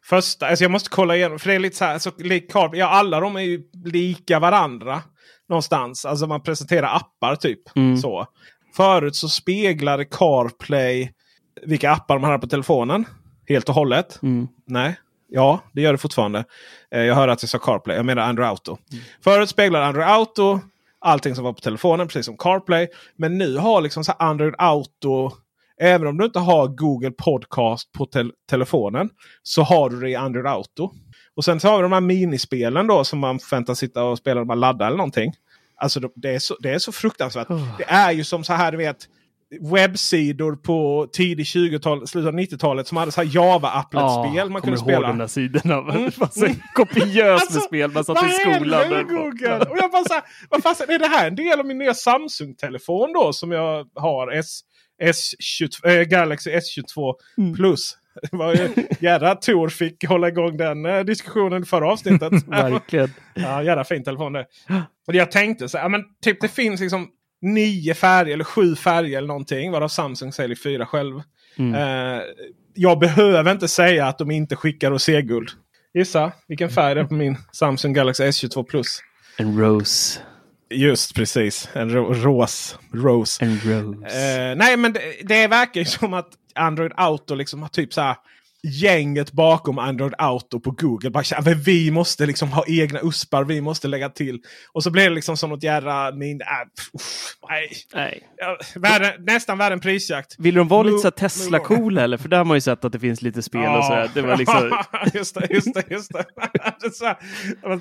första, alltså jag måste kolla igenom. För det är lite så här. Så, ja, alla de är ju lika varandra. Någonstans. Alltså man presenterar appar typ. Mm. så. Förut så speglade CarPlay vilka appar man hade på telefonen. Helt och hållet. Mm. Nej. Ja, det gör det fortfarande. Eh, jag hörde att jag sa CarPlay. Jag menar Android Auto. Mm. Förut speglade Android Auto allting som var på telefonen, precis som CarPlay. Men nu har liksom så Android Auto Även om du inte har Google Podcast på te telefonen så har du det i Android Auto. Och sen så har vi de här minispelen då som man förväntas sitta och spela när man laddar eller någonting. Alltså det är så, det är så fruktansvärt. Oh. Det är ju som så här du vet webbsidor på tidig 20-tal, slutet av 90-talet som hade så här Java-applet-spel ja, man kunde spela. de där sidorna. Mm. *laughs* Massa kopiöst alltså, med spel man satt i skolan. Med Google? Och jag bara så här, vad fan, är det här en del av min nya Samsung-telefon då som jag har? S S22, äh, Galaxy S22 mm. Plus. *laughs* Jädra Tor fick hålla igång den eh, diskussionen förra avsnittet. *laughs* Verkligen. ja, jädra fin telefon det. Och jag tänkte så här, men typ det finns liksom nio färger eller sju färger eller någonting. Varav Samsung säljer fyra själv. Mm. Eh, jag behöver inte säga att de inte skickar roséguld. Gissa vilken färg det är på min Samsung Galaxy S22 Plus. En rose. Just precis. En ro ros. Rose. En rose. Eh, nej men det, det verkar ju som att Android Auto liksom har typ så här gänget bakom Android Auto på Google. Bara, men vi måste liksom ha egna uspar, vi måste lägga till. Och så blir det liksom som något. Min, äh, uff, nej. nej. Ja, värre, nästan värre än prisjakt. Vill de vara lite Tesla-coola eller? För där har man ju sett att det finns lite spel ja. och sådär. Det var liksom... *laughs* just det, just det. Just det. *laughs* det, så här,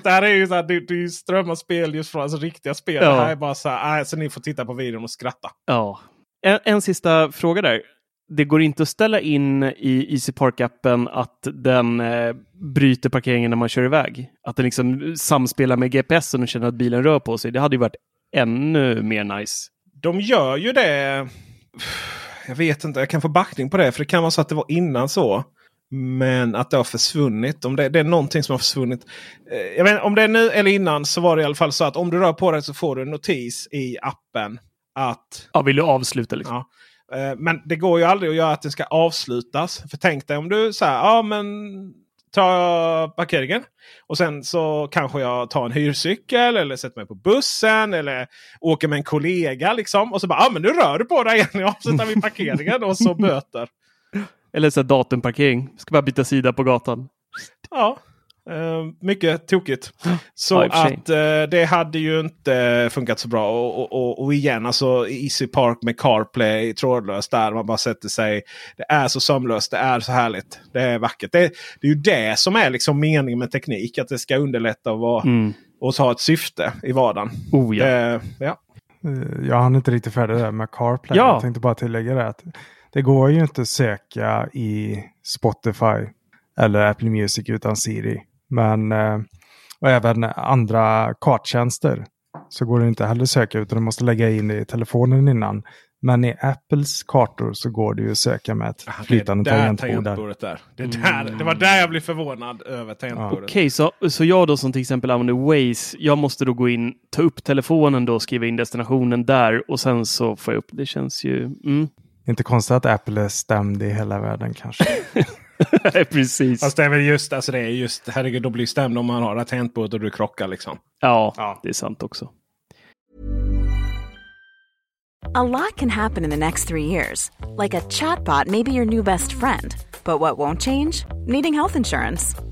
det här är ju så här, det, det strömmar spel just från alltså, riktiga spel. Ja. Det här är bara så här, äh, så ni får titta på videon och skratta. Ja. En, en sista fråga där det går inte att ställa in i Easy Park-appen att den eh, bryter parkeringen när man kör iväg. Att den liksom samspelar med GPSen och känner att bilen rör på sig. Det hade ju varit ännu mer nice. De gör ju det. Jag vet inte, jag kan få backning på det. För det kan vara så att det var innan så. Men att det har försvunnit. Om det, det är någonting som har försvunnit. Eh, jag vet, om det är nu eller innan så var det i alla fall så att om du rör på dig så får du en notis i appen. Att... Ja, vill du avsluta liksom? Ja, men det går ju aldrig att göra att den ska avslutas. För tänk dig om du säger ja men ta parkeringen. Och sen så kanske jag tar en hyrcykel eller sätter mig på bussen eller åker med en kollega. liksom. Och så bara, ja men nu rör du på dig igen. Jag avslutar vi parkeringen och så böter. Eller så datumparkering. Ska bara byta sida på gatan. Ja, mycket tokigt. Så att uh, det hade ju inte funkat så bra. Och, och, och, igen, alltså Easy Park med CarPlay trådlöst där man bara sätter sig. Det är så sömlöst, det är så härligt. Det är vackert. Det, det är ju det som är liksom meningen med teknik. Att det ska underlätta och, vara, mm. och ha ett syfte i vardagen. Oh, ja. Uh, ja. Jag hann inte riktigt färdig där med CarPlay. Ja. Jag tänkte bara tillägga det. Att det går ju inte att söka i Spotify eller Apple Music utan Siri. Men eh, och även andra karttjänster så går det inte heller att söka utan du måste lägga in i telefonen innan. Men i Apples kartor så går det ju att söka med ett flytande tangentbord. där. tangentbordet där. Det, är där. det var där jag blev förvånad över tangentbordet. Okej, så, så jag då som till exempel använder Waze, jag måste då gå in, ta upp telefonen då, skriva in destinationen där och sen så får jag upp. Det känns ju... Mm. Inte konstigt att Apple är stämd i hela världen kanske. *laughs* *laughs* Precis. Fast det är väl just, alltså det är just, herregud, då blir stämd om man har ett tangentbord och du krockar liksom. Ja, det är sant också. A lot can happen in the next three years. Like a chatbot may be your new best friend. But what won't change? Needing health insurance.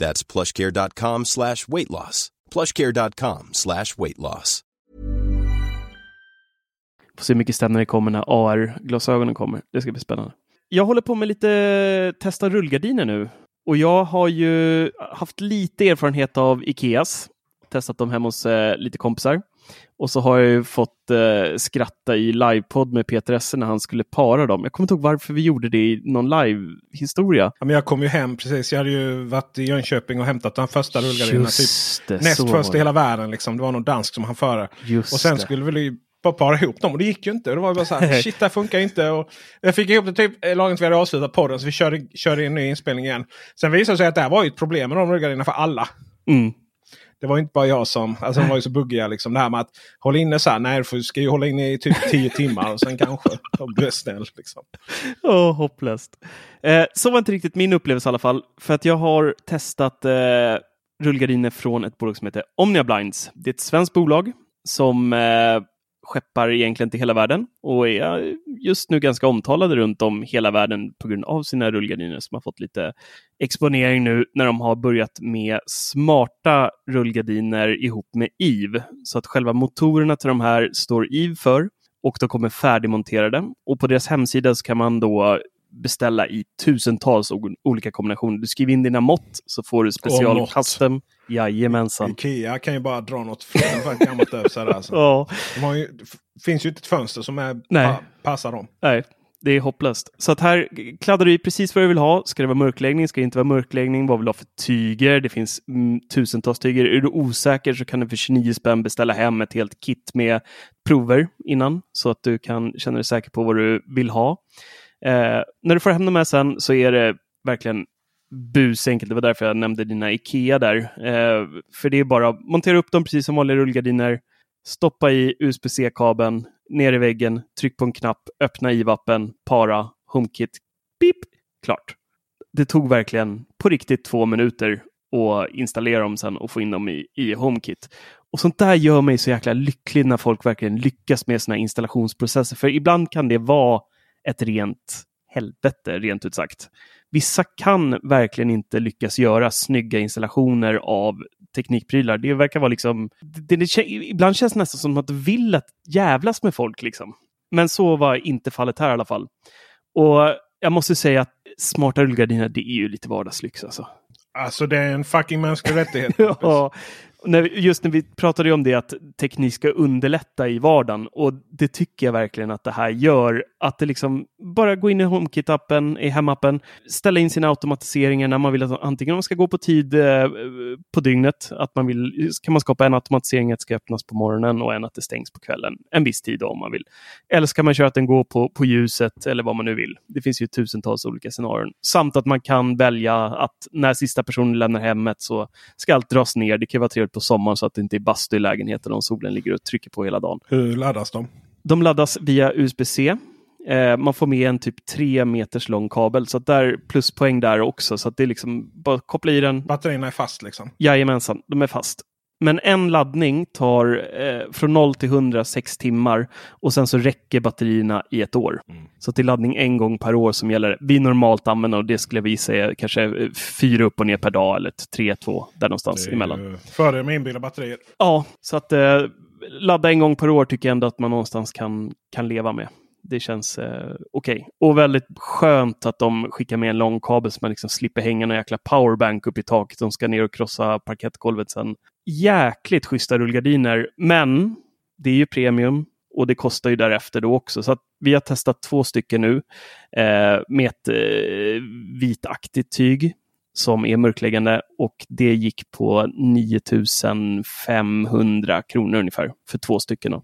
That's plushcare.com slash weight loss. plushcare.com slash weight loss. Får se hur mycket stämningar det kommer när AR-glasögonen kommer. Det ska bli spännande. Jag håller på med lite testa rullgardiner nu. Och jag har ju haft lite erfarenhet av Ikeas. Testat dem hemma hos eh, lite kompisar. Och så har jag ju fått eh, skratta i livepodd med Peter Esse när han skulle para dem. Jag kommer inte ihåg varför vi gjorde det i någon live-historia. Ja, men jag kom ju hem precis. Jag hade ju varit i Jönköping och hämtat de första rullgardinerna. Just Typ, näst först i hela världen. Liksom. Det var någon dansk som han före. Just Och sen det. skulle vi bara para ihop dem och det gick ju inte. Det var bara så här, *laughs* shit det här funkar inte. Och jag fick ihop det typ eh, lagom till vi hade avslutat podden så vi körde, körde in en ny inspelning igen. Sen visade det sig att det här var ju ett problem med de rullgardinerna för alla. Mm. Det var inte bara jag som, alltså de var ju så buggiga liksom. Det här med att hålla inne så här, nej du ska ju hålla inne i typ 10 timmar och sen kanske. Då blir snäll liksom. Oh, hopplöst. Eh, så var inte riktigt min upplevelse i alla fall. För att jag har testat eh, rullgardiner från ett bolag som heter Omnia Blinds. Det är ett svenskt bolag som eh, skeppar egentligen till hela världen och är just nu ganska omtalade runt om hela världen på grund av sina rullgardiner som har fått lite exponering nu när de har börjat med smarta rullgardiner ihop med EVE. Så att själva motorerna till de här står EVE för och de kommer färdigmonterade. Och på deras hemsida så kan man då beställa i tusentals olika kombinationer. Du skriver in dina mått så får du special custom. Jajamensan. Ikea kan ju bara dra något fruktansvärt gammalt över sig. Alltså. *laughs* Ja, De har ju, det finns ju inte ett fönster som är, Nej. pa, passar dem. nej, det är hopplöst. Så att här kladdar du i precis vad du vill ha. Ska det vara mörkläggning? Ska det inte vara mörkläggning? Vad vill du ha för tyger? Det finns mm, tusentals tyger. Är du osäker så kan du för 29 spänn beställa hem ett helt kit med prover innan så att du kan känna dig säker på vad du vill ha. Eh, när du får hem de här sen så är det verkligen busenkelt. Det var därför jag nämnde dina Ikea där. Eh, för det är bara att montera upp dem precis som vanliga rullgardiner. Stoppa i USB-C-kabeln, ner i väggen, tryck på en knapp, öppna IVAPen, para, HomeKit, pip, klart. Det tog verkligen på riktigt två minuter att installera dem sen och få in dem i, i HomeKit. Och sånt där gör mig så jäkla lycklig när folk verkligen lyckas med sina installationsprocesser. För ibland kan det vara ett rent helvete, rent ut sagt. Vissa kan verkligen inte lyckas göra snygga installationer av teknikprylar. Det verkar vara liksom... Det, det, ibland känns det nästan som att du vill att jävlas med folk. Liksom. Men så var inte fallet här i alla fall. Och jag måste säga att smarta rullgardiner, det är ju lite vardagslyx alltså. Alltså det är en fucking mänsklig rättighet. *laughs* ja, just när vi pratade om det att teknik ska underlätta i vardagen och det tycker jag verkligen att det här gör. Att det liksom bara gå in i HomeKit-appen, i hemappen, ställa in sina automatiseringar när man vill att antingen man ska gå på tid eh, på dygnet, att man vill, kan man skapa en automatisering att det ska öppnas på morgonen och en att det stängs på kvällen en viss tid då, om man vill. Eller ska man köra att den går på, på ljuset eller vad man nu vill. Det finns ju tusentals olika scenarion. Samt att man kan välja att när sista personen lämnar hemmet så ska allt dras ner. Det kan vara på sommaren så att det inte är bastu i lägenheten om solen ligger och trycker på hela dagen. Hur laddas de? De laddas via USB-C. Eh, man får med en typ tre meters lång kabel, så att där pluspoäng där också. Så att det är liksom bara koppla i den. Batterierna är fast liksom? Jajamensan, de är fast. Men en laddning tar eh, från 0 till 100 6 timmar och sen så räcker batterierna i ett år. Mm. Så är laddning en gång per år som gäller. Vi normalt använder och det skulle vi säga kanske eh, fyra upp och ner per dag eller tre, två där någonstans det är emellan. Fördel med inbyggda batterier. Ja, så att eh, ladda en gång per år tycker jag ändå att man någonstans kan, kan leva med det känns eh, okej. Okay. Och väldigt skönt att de skickar med en lång kabel så man liksom slipper hänga någon jäkla powerbank upp i taket. De ska ner och krossa parkettgolvet sen. Jäkligt schyssta rullgardiner, men det är ju premium och det kostar ju därefter då också. Så vi har testat två stycken nu eh, med ett eh, vitaktigt tyg som är mörkläggande och det gick på 9500 kronor ungefär för två stycken. Då.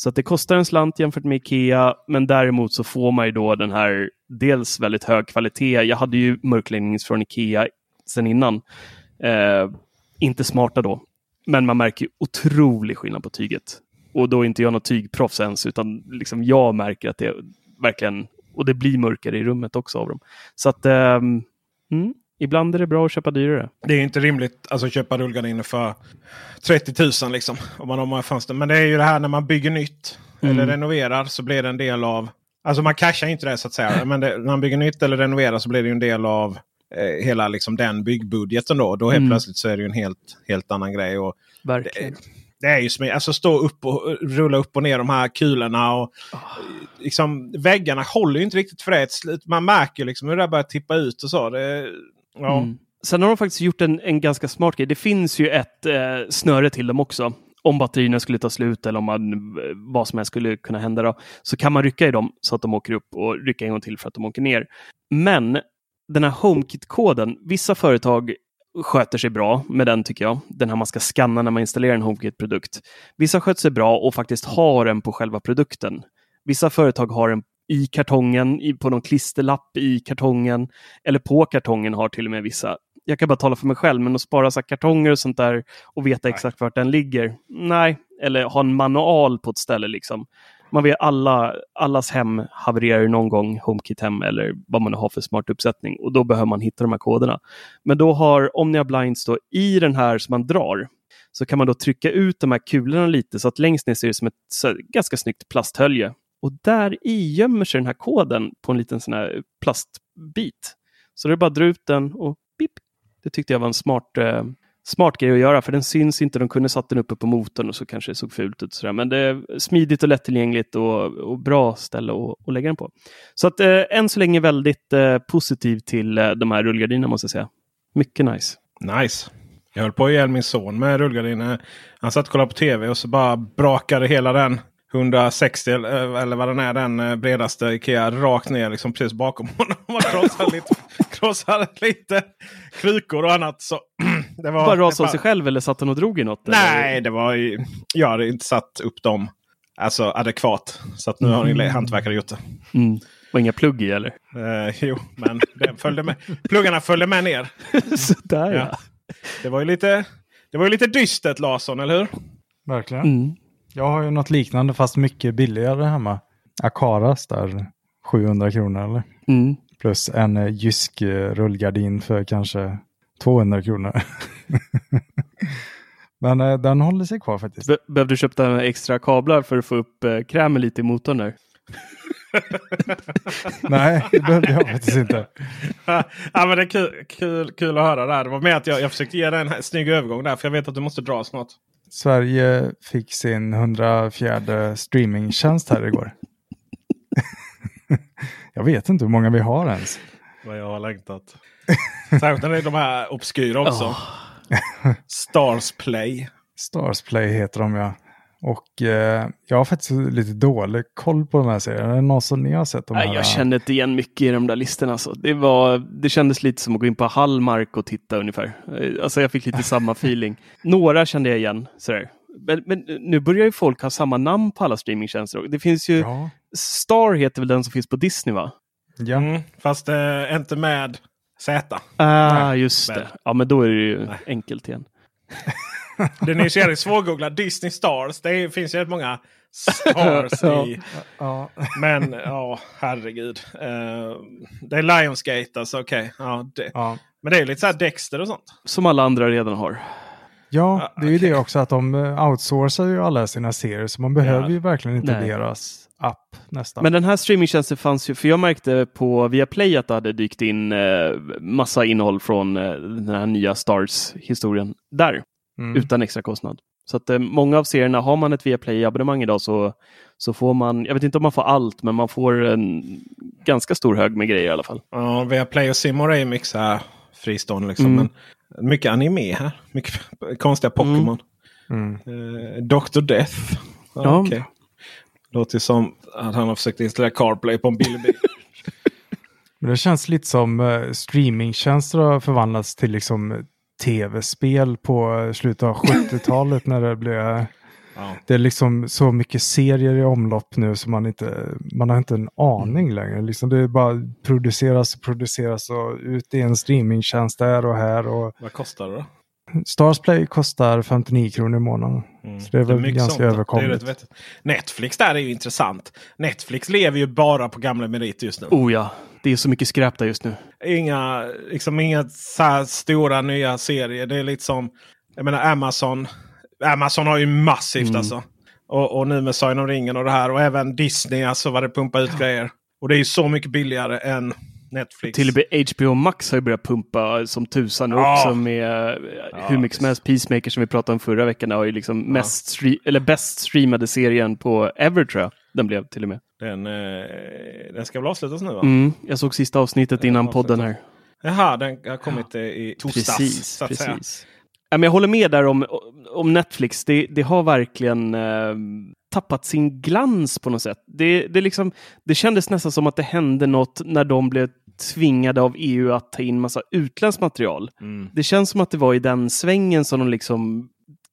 Så att det kostar en slant jämfört med Ikea, men däremot så får man ju då den här dels väldigt hög kvalitet. Jag hade ju mörkläggnings från Ikea sen innan. Eh, inte smarta då, men man märker ju otrolig skillnad på tyget. Och då är inte jag något tygproffs ens, utan liksom jag märker att det verkligen, och det blir mörkare i rummet också av dem. Så att eh, mm, Ibland är det bra att köpa dyrare. Det är inte rimligt alltså, att köpa rullgardiner för 30 000 liksom. Om man har många fönster. Men det är ju det här när man bygger nytt mm. eller renoverar så blir det en del av... Alltså man cashar inte det så att säga. Men det, när man bygger nytt eller renoverar så blir det en del av eh, hela liksom, den byggbudgeten. Då, då helt mm. plötsligt så är det ju en helt, helt annan grej. Och Verkligen. Det, det är ju som alltså stå upp och rulla upp och ner de här kulorna. Och, oh. liksom, väggarna håller ju inte riktigt för det. Man märker liksom hur det börjar tippa ut och så. Det, Ja. Mm. Sen har de faktiskt gjort en, en ganska smart grej. Det finns ju ett eh, snöre till dem också. Om batterierna skulle ta slut eller om man, vad som helst skulle kunna hända. Då, så kan man rycka i dem så att de åker upp och rycka en gång till för att de åker ner. Men den här HomeKit-koden, vissa företag sköter sig bra med den tycker jag. Den här man ska scanna när man installerar en HomeKit-produkt. Vissa sköter sig bra och faktiskt har den på själva produkten. Vissa företag har den i kartongen, i, på någon klisterlapp i kartongen eller på kartongen har till och med vissa. Jag kan bara tala för mig själv, men att spara så kartonger och sånt där och veta nej. exakt vart den ligger. Nej, eller ha en manual på ett ställe liksom. Man vet alla, allas hem havererar någon gång, HomeKit-hem eller vad man har för smart uppsättning och då behöver man hitta de här koderna. Men då har Omnia Blinds då i den här som man drar så kan man då trycka ut de här kulorna lite så att längst ner ser det som ett ganska snyggt plasthölje och där i gömmer sig den här koden på en liten sån här plastbit. Så det är bara att dra ut den och pip. Det tyckte jag var en smart, eh, smart grej att göra, för den syns inte. De kunde satt den uppe på motorn och så kanske det såg fult ut. Sådär. Men det är smidigt och lättillgängligt och, och bra ställe att, att lägga den på. Så att eh, än så länge väldigt eh, positiv till eh, de här rullgardinerna måste jag säga. Mycket nice. Nice. Jag höll på att ihjäl min son med rullgardiner. Han satt och kollade på tv och så bara brakade hela den 160 eller vad den är, den eh, bredaste Ikea rakt ner liksom precis bakom *laughs* honom. Man krossade lite, *laughs* krossade lite krukor och annat. Så *clears throat* det var, bara rasade av sig själv eller satt han och drog i något? Nej, eller? det var ju, jag hade inte satt upp dem alltså, adekvat. Så att nu har mm. hantverkare gjort det. Mm. Och inga plugg i eller? Eh, jo, men det följde med. pluggarna följde med ner. *laughs* Sådär ja. ja. Det var ju lite, det var ju lite dystert Larsson, eller hur? Verkligen. Mm. Jag har ju något liknande fast mycket billigare hemma. Akaras där 700 kronor eller? Mm. Plus en eh, Jysk eh, rullgardin för kanske 200 kronor. *laughs* Men eh, den håller sig kvar faktiskt. Be behövde du köpa extra kablar för att få upp eh, krämen lite i motorn där? *laughs* Nej, det behövde jag faktiskt inte. *laughs* ja, men det är kul, kul, kul att höra där. Det var med att jag, jag försökte ge dig en snygg övergång där. För jag vet att du måste dra snart. Sverige fick sin 104 streamingtjänst här igår. *laughs* jag vet inte hur många vi har ens. Vad jag har längtat. Särskilt när det är de här obskyra också. Stars Play. Stars Play heter de ja. Och eh, jag har faktiskt lite dålig koll på de här serierna. Är det någon som ni har sett? De Nej, här? jag kände inte igen mycket i de där listorna. Alltså. Det, var, det kändes lite som att gå in på Hallmark och titta ungefär. Eh, Alltså jag fick lite samma *laughs* feeling. Några kände jag igen. Sådär. Men, men nu börjar ju folk ha samma namn på alla streamingtjänster. Det finns ju... Ja. Star heter väl den som finns på Disney va? Ja. Mm, fast eh, inte med Z. Ah, just väl. det. Ja, men då är det ju enkelt igen. *laughs* *laughs* Den är ju så jävligt svårgooglad. Disney Stars. Det är, finns ju rätt många stars *laughs* i. Ja. Men ja, herregud. Eh, det är Lionsgate alltså. Okej. Ja, det. Ja. Men det är lite så här Dexter och sånt. Som alla andra redan har. ja, det är ju okej. det också att de eh, outsourcar ju alla sina serier. Så man behöver ju verkligen inte Nej. deras app nästan. Men den här streamingtjänsten fanns ju, för jag märkte på Viaplay att det hade dykt in eh, massa innehåll från eh, den här nya Stars-historien där. Mm. Utan extra kostnad. Så att eh, många av serierna, har man ett Viaplay-abonnemang idag så, så får man, jag vet inte om man får allt, men man får en ganska stor hög med grejer i alla fall. Ja, Viaplay och Simor är ju mycket så här fristående liksom. Mm. Men mycket anime här. Mycket *laughs* konstiga Pokémon. Mm. Eh, Dr. Death. Ja, Ja. okej. Låter som att han har försökt installera CarPlay på en billig bil. *laughs* Men det känns lite som uh, streamingtjänster har förvandlats till liksom tv-spel på slutet av 70-talet när det blev... Ja. Det är liksom så mycket serier i omlopp nu som man inte, man har inte en aning längre. Liksom det bara produceras och produceras och ut i en streamingtjänst där och här. Och Vad kostar det då? Starsplay kostar 59 kronor i månaden. Så det är väl mycket ganska sånt. Det är överkomligt. rätt vettigt. Netflix där är ju intressant. Netflix lever ju bara på gamla meriter just nu. Oh ja, det är så mycket skräp där just nu. Inga, liksom inga så här stora nya serier. Det är lite som, jag menar Amazon. Amazon har ju massivt Mm. alltså. Och, och nu med Sagan om ringen och det här. Och även Disney alltså vad det pumpar ut grejer. Och det är ju så mycket billigare än Netflix. Till och med HBO Max har ju börjat pumpa som tusan Ja. också med eh, hur mycket som helst. Peacemaker som vi pratade om förra veckan har ju liksom mest eller bäst streamade serien på ever tror jag. Den blev till och med. Den, eh, den ska väl avslutas nu va? Mm, jag såg sista avsnittet innan Ja, podden här. Jaha, den har kommit eh, i torsdags. Precis, så att säga. precis. Ja, men jag håller med där om, om Netflix. Det, det har verkligen eh, tappat sin glans på något sätt. Det, det, liksom, det kändes nästan som att det hände något när de blev tvingade av EU att ta in massa utländskt material. Mm. Det känns som att det var i den svängen som de liksom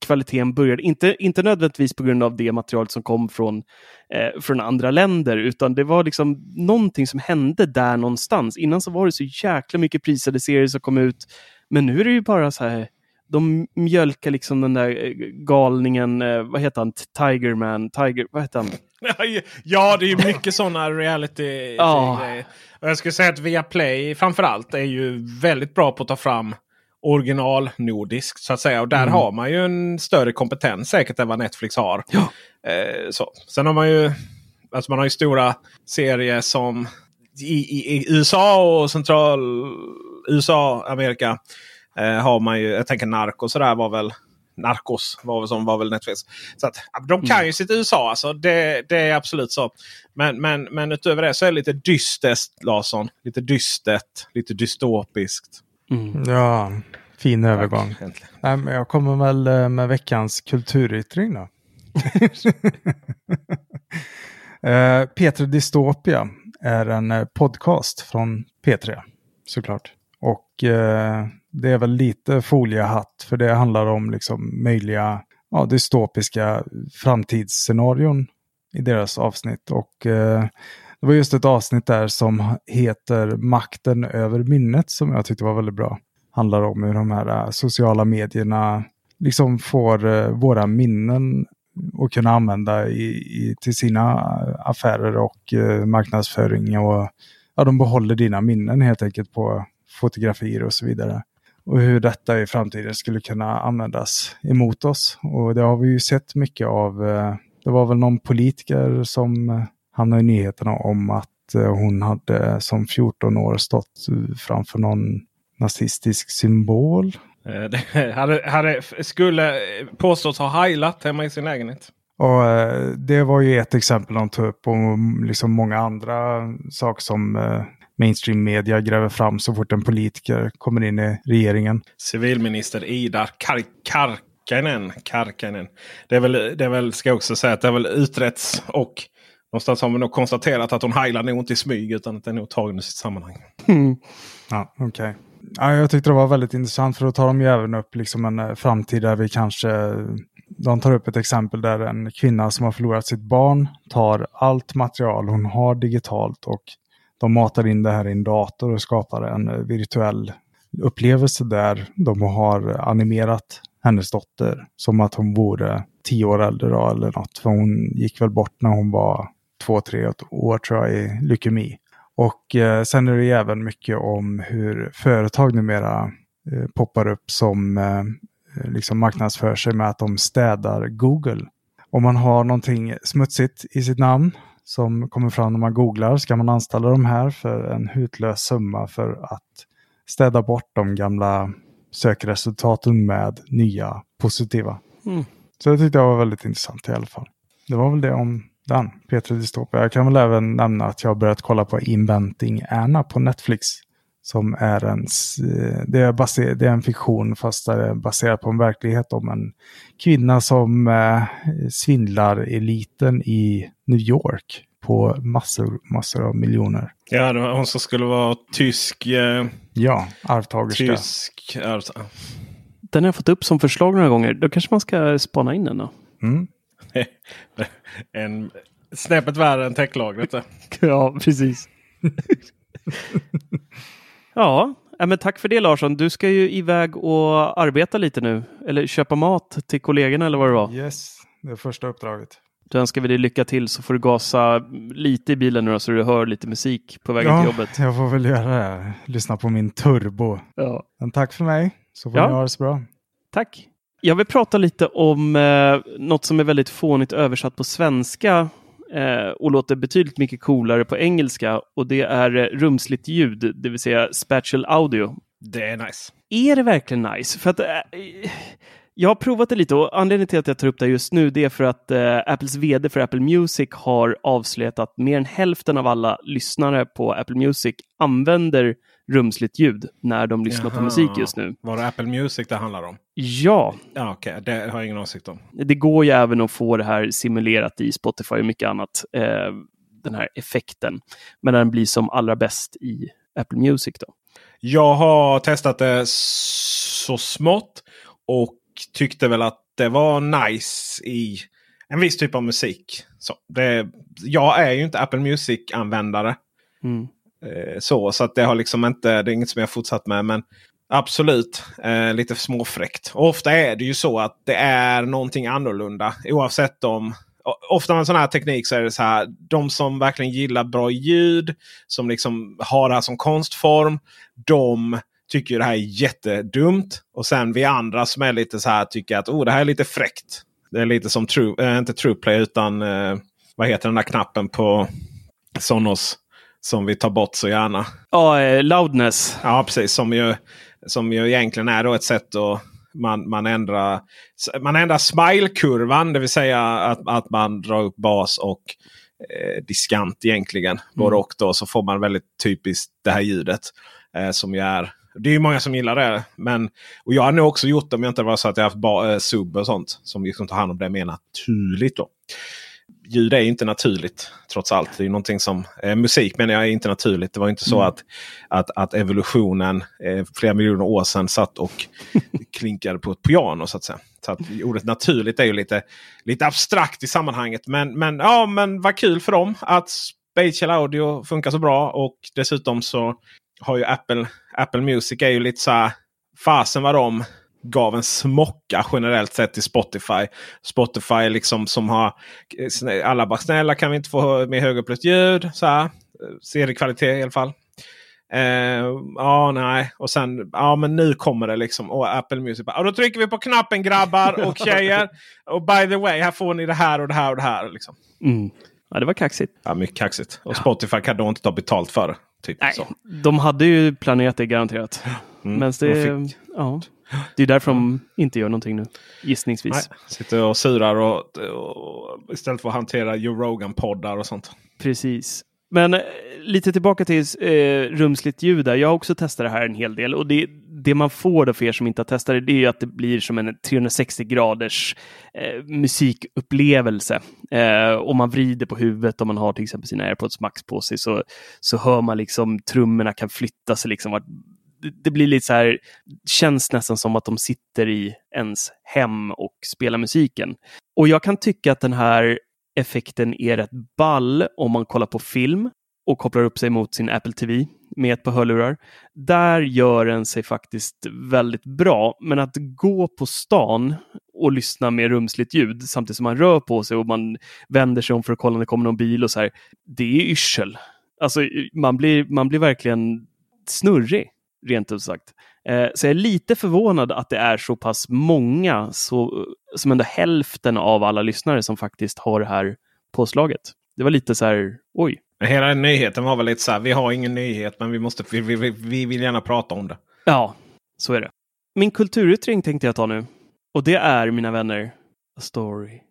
kvaliteten började. Inte, inte nödvändigtvis på grund av det material som kom från, eh, från andra länder, utan det var liksom någonting som hände där någonstans. Innan så var det så jäkla mycket prisade serier som kom ut, men nu är det ju bara så här de mjölkar liksom den där eh, galningen, eh, vad heter han, Tigerman, Tiger, vad heter han? *laughs* Ja, det är ju mycket sådana reality Ja. grejer. Och jag skulle säga att Viaplay framförallt är ju väldigt bra på att ta fram original nordiskt så att säga. Och där Mm. har man ju en större kompetens säkert än vad Netflix har. Eh, så. Sen har man ju alltså man har ju stora serier som i, i, i USA och central USA, Amerika. Eh, har man ju, jag tänker Narcos sådär var väl Narcos var väl som var väl Netflix. Så att, de kan ju sitt USA alltså. Det, det är absolut så. Men, men, men utöver det så är det lite dystert Larsson. Lite dystert. Lite dystopiskt. Ja, fin övergång. Nej, men jag kommer väl eh, med veckans kulturyttring då. *laughs* Eh, Peter Dystopia är en eh, podcast från P3 såklart. Och det är väl lite foliehatt för det handlar om liksom möjliga ja, dystopiska framtidsscenarion i deras avsnitt. Och eh, det var just ett avsnitt där som heter Makten över minnet som jag tyckte var väldigt bra. Handlar om hur de här eh, sociala medierna liksom får eh, våra minnen att kunna använda i, i, till sina eh, affärer och eh, marknadsföring. Och, ja, de behåller dina minnen helt enkelt på fotografier och så vidare. Och hur detta i framtiden skulle kunna användas emot oss. Och det har vi ju sett mycket av. Eh, det var väl någon politiker som eh, hamnade i nyheterna om att eh, hon hade som 14 år stått framför någon nazistisk symbol. Det *laughs* hade, hade, skulle påstås ha heilat hemma i sin lägenhet. Och Det var ju ett exempel de tog upp och liksom många andra saker som mainstream media gräver fram så fort en politiker kommer in i regeringen. Civilminister Ida Kar Karkanen. Karkanen. Det är väl, det är väl, ska jag också säga, att det har väl utretts och någonstans har man nog konstaterat att hon heilar nog inte i smyg utan att den är nog tagen i sitt sammanhang. Mm. Ja, okej. Okay. Ja, jag tyckte det var väldigt intressant för då tar de ju även upp liksom en eh, framtid där vi kanske de tar upp ett exempel där en kvinna som har förlorat sitt barn tar allt material hon har digitalt och de matar in det här i en dator och skapar en virtuell upplevelse där de har animerat hennes dotter som att hon vore tio år äldre då, eller något. För hon gick väl bort när hon var två, tre år tror jag i leukemi. Och eh, sen är det även mycket om hur företag numera eh, poppar upp som eh, liksom marknadsför sig med att de städar Google. Om man har någonting smutsigt i sitt namn som kommer fram när man googlar. Ska man anställa de här för en hutlös summa för att städa bort de gamla sökresultaten med nya positiva. Mm. Så det tyckte jag var väldigt intressant i alla fall. Det var väl det om den, Peter Dystopia. Jag kan väl även nämna att jag har börjat kolla på Inventing Anna på Netflix. Som är en, det är, baser, det är en fiktion fast det är baserat på en verklighet om en kvinna som eh, svindlar eliten i New York på massor, massor av miljoner. Ja, det var hon som skulle vara tysk. Eh, ja, arvtagerska. Tysk arv... Den har jag fått upp som förslag några gånger. Då kanske man ska spana in den då. Mm. *laughs* en snäppet värre än täcklagret. *laughs* ja, precis. *laughs* ja, men tack för det Larsson. Du ska ju iväg och arbeta lite nu. Eller köpa mat till kollegorna eller vad det var. Yes, det är första uppdraget. Då önskar vi dig lycka till så får du gasa lite i bilen nu då, så du hör lite musik på vägen ja, till jobbet. jag får väl göra det. Lyssna på min turbo. Ja. Men tack för mig, så får ja. ni ha det så bra. Tack. Jag vill prata lite om eh, något som är väldigt fånigt översatt på svenska eh, och låter betydligt mycket coolare på engelska och det är eh, rumsligt ljud, det vill säga spatial audio. Det är nice. Är det verkligen nice? För att eh, jag har provat det lite och anledningen till att jag tar upp det just nu det är för att eh, Apples vd för Apple Music har avslöjat att mer än hälften av alla lyssnare på Apple Music använder rumsligt ljud när de lyssnar Jaha. på musik just nu. Var det Apple Music det handlar om? Ja. ja Okej, okay. det har jag ingen åsikt om. Det går ju även att få det här simulerat i Spotify och mycket annat. Eh, den här effekten. Men den blir som allra bäst i Apple Music. då. Jag har testat det så smått och tyckte väl att det var nice i en viss typ av musik. Så det, jag är ju inte Apple Music-användare. Mm. Eh, så så att det har liksom inte, det är inget som jag fortsatt med. Men absolut eh, lite småfräckt. Och ofta är det ju så att det är någonting annorlunda. Oavsett om Ofta med sån här teknik så är det så här. De som verkligen gillar bra ljud. Som liksom har det här som konstform. De tycker det här är jättedumt. Och sen vi andra som är lite så här tycker att oh, det här är lite fräckt. Det är lite som true, eh, inte TruePlay utan eh, vad heter den där knappen på Sonos. Som vi tar bort så gärna. Ja, eh, loudness. Ja, precis. Som ju, som ju egentligen är då ett sätt att man, man ändrar, man ändrar smile-kurvan. Det vill säga att, att man drar upp bas och eh, diskant egentligen. Mm. Både och då så får man väldigt typiskt det här ljudet. Eh, som ju är det är ju många som gillar det. Men, och jag har nog också gjort det om jag inte var så att jag haft ba, eh, sub och sånt. Som liksom tar hand om det mer naturligt. Då. Ljud är inte naturligt trots allt. Det är någonting som, eh, musik menar jag är inte naturligt. Det var inte så mm. att, att, att evolutionen eh, flera miljoner år sedan satt och *laughs* klinkade på ett piano. så att säga. Så att ordet naturligt är ju lite, lite abstrakt i sammanhanget. Men, men, ja, men vad kul för dem att Spatial Audio funkar så bra. Och dessutom så har ju Apple, Apple Music är ju lite så här. Fasen vad de gav en smocka generellt sett till Spotify. Spotify liksom som har alla bara snälla kan vi inte få med högupplöst ljud. Så här. Seriekvalitet i alla fall. Eh, ja, nej. Och sen, ja men nu kommer det liksom. Och Apple Music. Ja, då trycker vi på knappen grabbar och *laughs* tjejer. och by the way, här får ni det här och det här och det här. Liksom. Mm. Ja, det var kaxigt. Ja, mycket kaxigt. Och Spotify kan då inte ta betalt för det. Typ Nej, så. de hade ju planerat det garanterat. Mm, Men det, de fick- ja, det är därför de inte gör någonting nu. Gissningsvis. Nej, sitter och surar och, och istället för att hantera Joe Rogan-poddar och sånt. Precis. Men eh, lite tillbaka till eh, rumsligt ljud. Där. Jag har också testat det här en hel del. Och det, det man får då för er som inte har testat det, det är ju att det blir som en 360 graders eh, musikupplevelse. Eh, om man vrider på huvudet, om man har till exempel sina airpods max på sig, så, så hör man liksom trummorna kan flytta sig. Liksom, vart- det, blir lite så här, känns nästan som att de sitter i ens hem och spelar musiken. Och jag kan tycka att den här effekten är rätt ball om man kollar på film och kopplar upp sig mot sin Apple TV med ett par hörlurar. Där gör den sig faktiskt väldigt bra. Men att gå på stan och lyssna med rumsligt ljud samtidigt som man rör på sig och man vänder sig om för att kolla om det kommer någon bil och så här. Det är yrsel. Alltså man blir, man blir verkligen snurrig, rent ut sagt. Eh, Så jag är lite förvånad att det är så pass många, så, som ändå hälften av alla lyssnare som faktiskt har det här påslaget. Det var lite så här, oj. Hela nyheten var väl lite så här. Vi har ingen nyhet men vi, måste, vi, vi, vi- vi vill gärna prata om det. Ja, så är det. Min kulturyttring tänkte jag ta nu. Och det är, mina vänner, a story.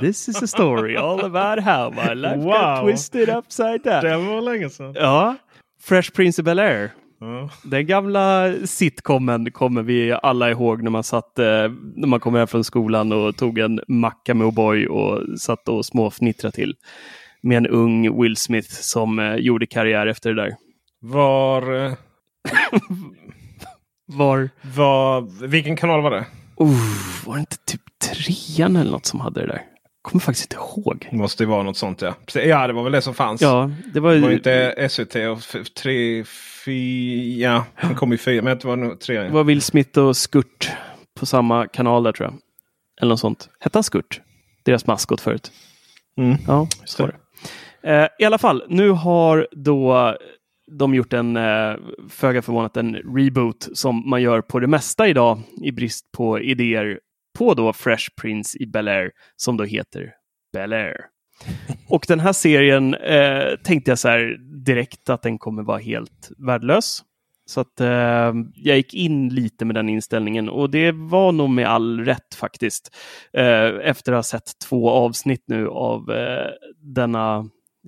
This is a story all about how my life Wow. got twisted upside down. Det var länge sedan. Ja, Fresh Prince of Bel-Air. Den gamla sitcomen kommer vi alla ihåg när man satt, eh, när man kom hem från skolan och tog en macka med O'boy och satt och småfnittrade till. Med en ung Will Smith som eh, gjorde karriär efter det där. Var, eh, *laughs* Var, var, vilken kanal var det? uh, var det inte typ trean eller något som hade det där? Kommer faktiskt inte ihåg. Det måste ju vara något sånt ja. Ja det var väl det som fanns. Ja, det var Det var inte SVT och f- tre, fyra. Den kom ju fyra. Men det var nog tre. Det var Will Smith och Skurt på samma kanal där tror jag. Eller något sånt. Hette han Skurt? Deras maskot förut. Mm. Ja, så var det. Eh, I alla fall, nu har då de gjort en, eh, föga förvånat, en reboot som man gör på det mesta idag i brist på idéer på då Fresh Prince i Bel-Air som då heter Bel-Air. *laughs* Och den här serien eh, tänkte jag så här direkt att den kommer vara helt värdelös. Så att eh, jag gick in lite med den inställningen och det var nog med all rätt faktiskt. Eh, efter att ha sett två avsnitt nu av eh, denna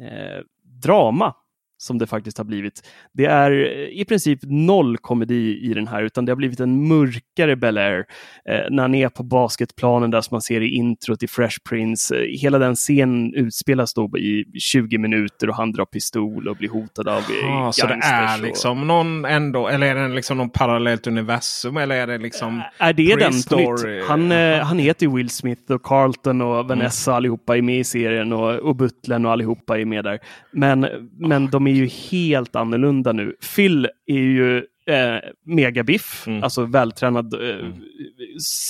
eh, drama som det faktiskt har blivit. Det är eh, i princip noll komedi i den här, utan det har blivit en mörkare Bel-Air. Eh, när han är på basketplanen där som man ser i introt i Fresh Prince. Eh, hela den scenen utspelas då i 20 minuter och han drar pistol och blir hotad av eh, Ah, så det är och- liksom någon ändå, eller är det liksom någon parallellt universum? Eller är det liksom... Är det den på nytt? Han, eh, han heter ju Will Smith och Carlton och Vanessa allihopa är med i serien och, och Butlern och allihopa är med där. Men, men de är ju helt annorlunda nu. Phil är ju eh, megabiff, alltså vältränad, eh,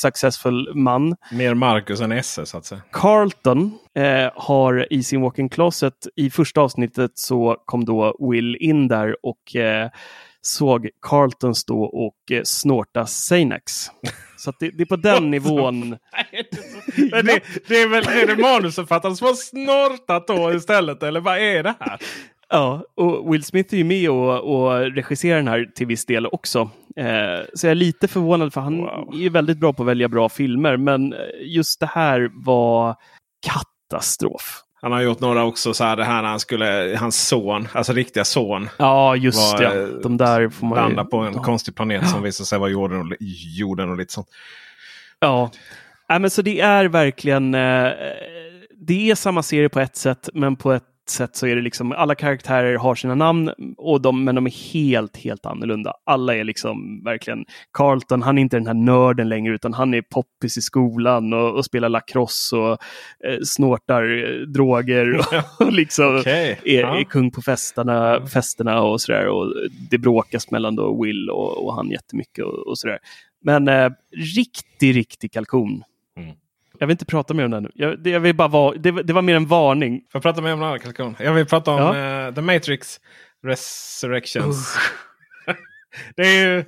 successful man. Mer Marcus än Esse så att säga. Carlton eh, har i sin walk-in closet, i första avsnittet så kom då Will in där och eh, såg Carlton stå och eh, snorta Xanax. Så det, det är på den *laughs* nivån. *laughs* Men det, det är väl är det manusförfattaren som har snortat då istället? Eller vad är det här? Ja, och Will Smith är ju med och, och regisserar den här till viss del också. Eh, så jag är lite förvånad för han Wow. är ju väldigt bra på att välja bra filmer. Men just det här var katastrof. Han har gjort några också så här det här när han skulle, hans son, alltså riktiga son. Ja, just var, det. eh, De där får man Landa på en ja. konstig planet som visar sig vara jorden och, jorden och lite sånt. Ja, Nej, men så det är verkligen. Eh, det är samma serie på ett sätt, men på ett sätt så är det liksom alla karaktärer har sina namn, och de, men de är helt, helt annorlunda. Alla är liksom verkligen Carlton. Han är inte den här nörden längre, utan han är poppis i skolan och, och spelar lacrosse och eh, snortar eh, droger och, *laughs* och liksom Okej, är, ja. är kung på festerna, festerna och sådär. Och det bråkas mellan då Will och, och han jättemycket och, och sådär. Men eh, riktig, riktig kalkon. Jag vill inte prata mer om den nu. Jag, det, jag vill bara vara, det, var- det var mer en varning. Får jag prata mer om annan kalkon? Jag vill prata om Ja. eh, The Matrix Resurrections. *laughs* det är ju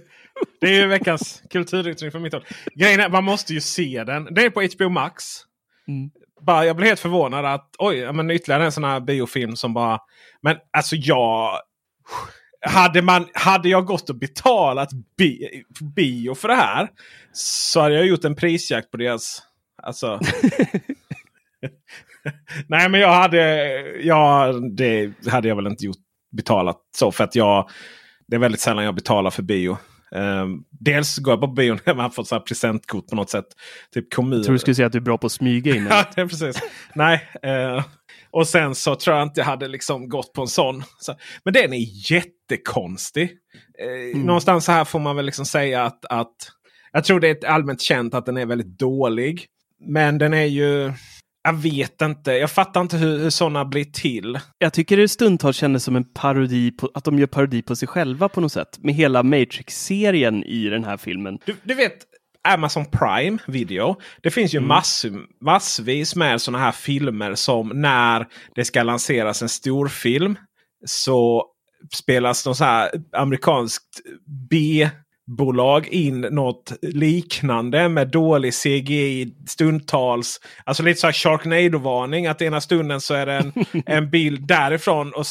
det är ju veckans kulturyttring från mitt håll. Grejen är, man måste ju se den. Det är på HBO Max. Mm. Bara, jag blev helt förvånad att oj, men ytterligare en sån här biofilm som bara... Men alltså jag... Hade, man, hade jag gått och betalat bi, bio för det här så hade jag gjort en prisjakt på deras... Alltså... *laughs* Nej men jag hade... Ja, det hade jag väl inte gjort betalat så. För att jag... Det är väldigt sällan jag betalar för bio. Um, dels går jag på bio *laughs* när man får så här presentkort på något sätt. Typ kommun. Jag tror du skulle säga att du är bra på att smyga in. *laughs* Ja, det är precis. Nej. eh, och sen så tror jag inte jag hade liksom gått på en sån. Så, men den är jättekonstig. Eh, Någonstans så här får man väl liksom säga att, att jag tror det är allmänt känt att den är väldigt dålig. Men den är ju... Jag vet inte. Jag fattar inte hur, hur sådana blir till. Jag tycker det stundtals kändes som en parodi på att de gör parodi på sig själva på något sätt. Med hela Matrix-serien i den här filmen. Du, du vet Amazon Prime Video. Det finns ju mass, massvis med sådana här filmer som när det ska lanseras en storfilm så spelas något så här amerikanskt B-bolag in något liknande med dålig CGI stundtals. Alltså lite så här Sharknado-varning. Att ena stunden så är det en, *laughs* en bild därifrån och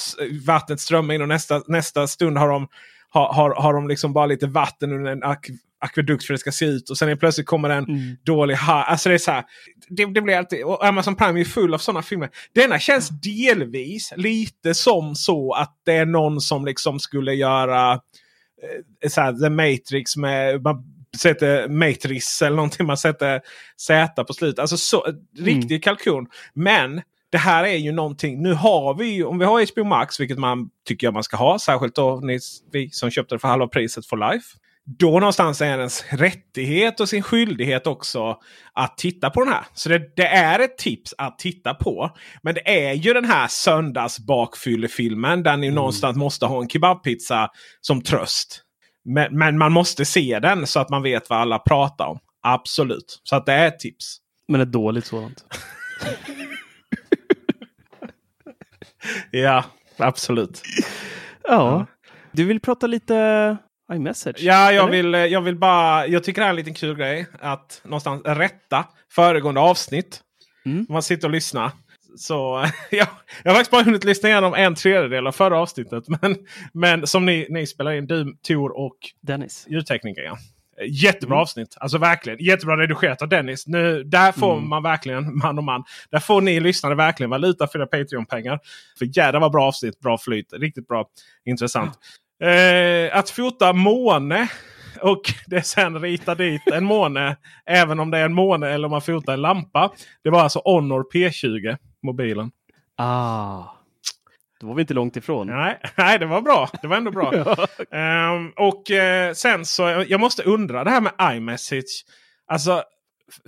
vattnet strömmar in och nästa, nästa stund har de har, har, har de liksom bara lite vatten under en ak akvedukt för att det ska se ut. Och sen plötsligt kommer en dålig ha Alltså det är så här. Det, det blir alltid, och Amazon Prime är full av sådana filmer. Denna känns delvis lite som så att det är någon som liksom skulle göra så här, The Matrix med sätter Matrix eller någonting. Man sätter Z på slutet. Alltså så, riktig kalkon. Men det här är ju någonting. Nu har vi ju, om vi har HBO Max, vilket man tycker jag man ska ha. Särskilt då ni, vi som köpte det för halva priset for life. Då någonstans är det ens rättighet och sin skyldighet också att titta på den här. Så det, det är ett tips att titta på. Men det är ju den här söndagsbakfyllefilmen där ni någonstans måste ha en kebabpizza som tröst. Men, men man måste se den så att man vet vad alla pratar om. Absolut. Så att det är ett tips. Men ett dåligt sådant. *laughs* Ja, absolut. Ja. Du vill prata lite iMessage? Ja, jag eller? vill, eh, jag vill bara. Jag tycker det här är en liten kul grej. Att någonstans rätta föregående avsnitt. Mm. Om man sitter och lyssnar. Så *laughs* ja, jag har faktiskt bara hunnit lyssna igenom en tredjedel av förra avsnittet. Men, men som ni, ni spelar in, du, Tor och Dennis. ljudtekniker. Ja. Jättebra Mm. avsnitt. Alltså verkligen. Jättebra redigerat av Dennis. Nu, där får Mm. man verkligen *laughs* man och man. Där får ni lyssnare verkligen valuta för era Patreon-pengar. För jädrar vad bra avsnitt. Bra flyt. Riktigt bra. Intressant. Eh, att fota måne. Och *laughs* det sen rita dit en måne. även om det är en måne eller om man fotar en lampa. Det var alltså Honor P20. Mobilen. Ah. Då var vi inte långt ifrån. Nej, *laughs* nej, det var bra. Det var ändå bra. *laughs* Ehm, och eh, sen så, jag måste undra det här med iMessage. Alltså,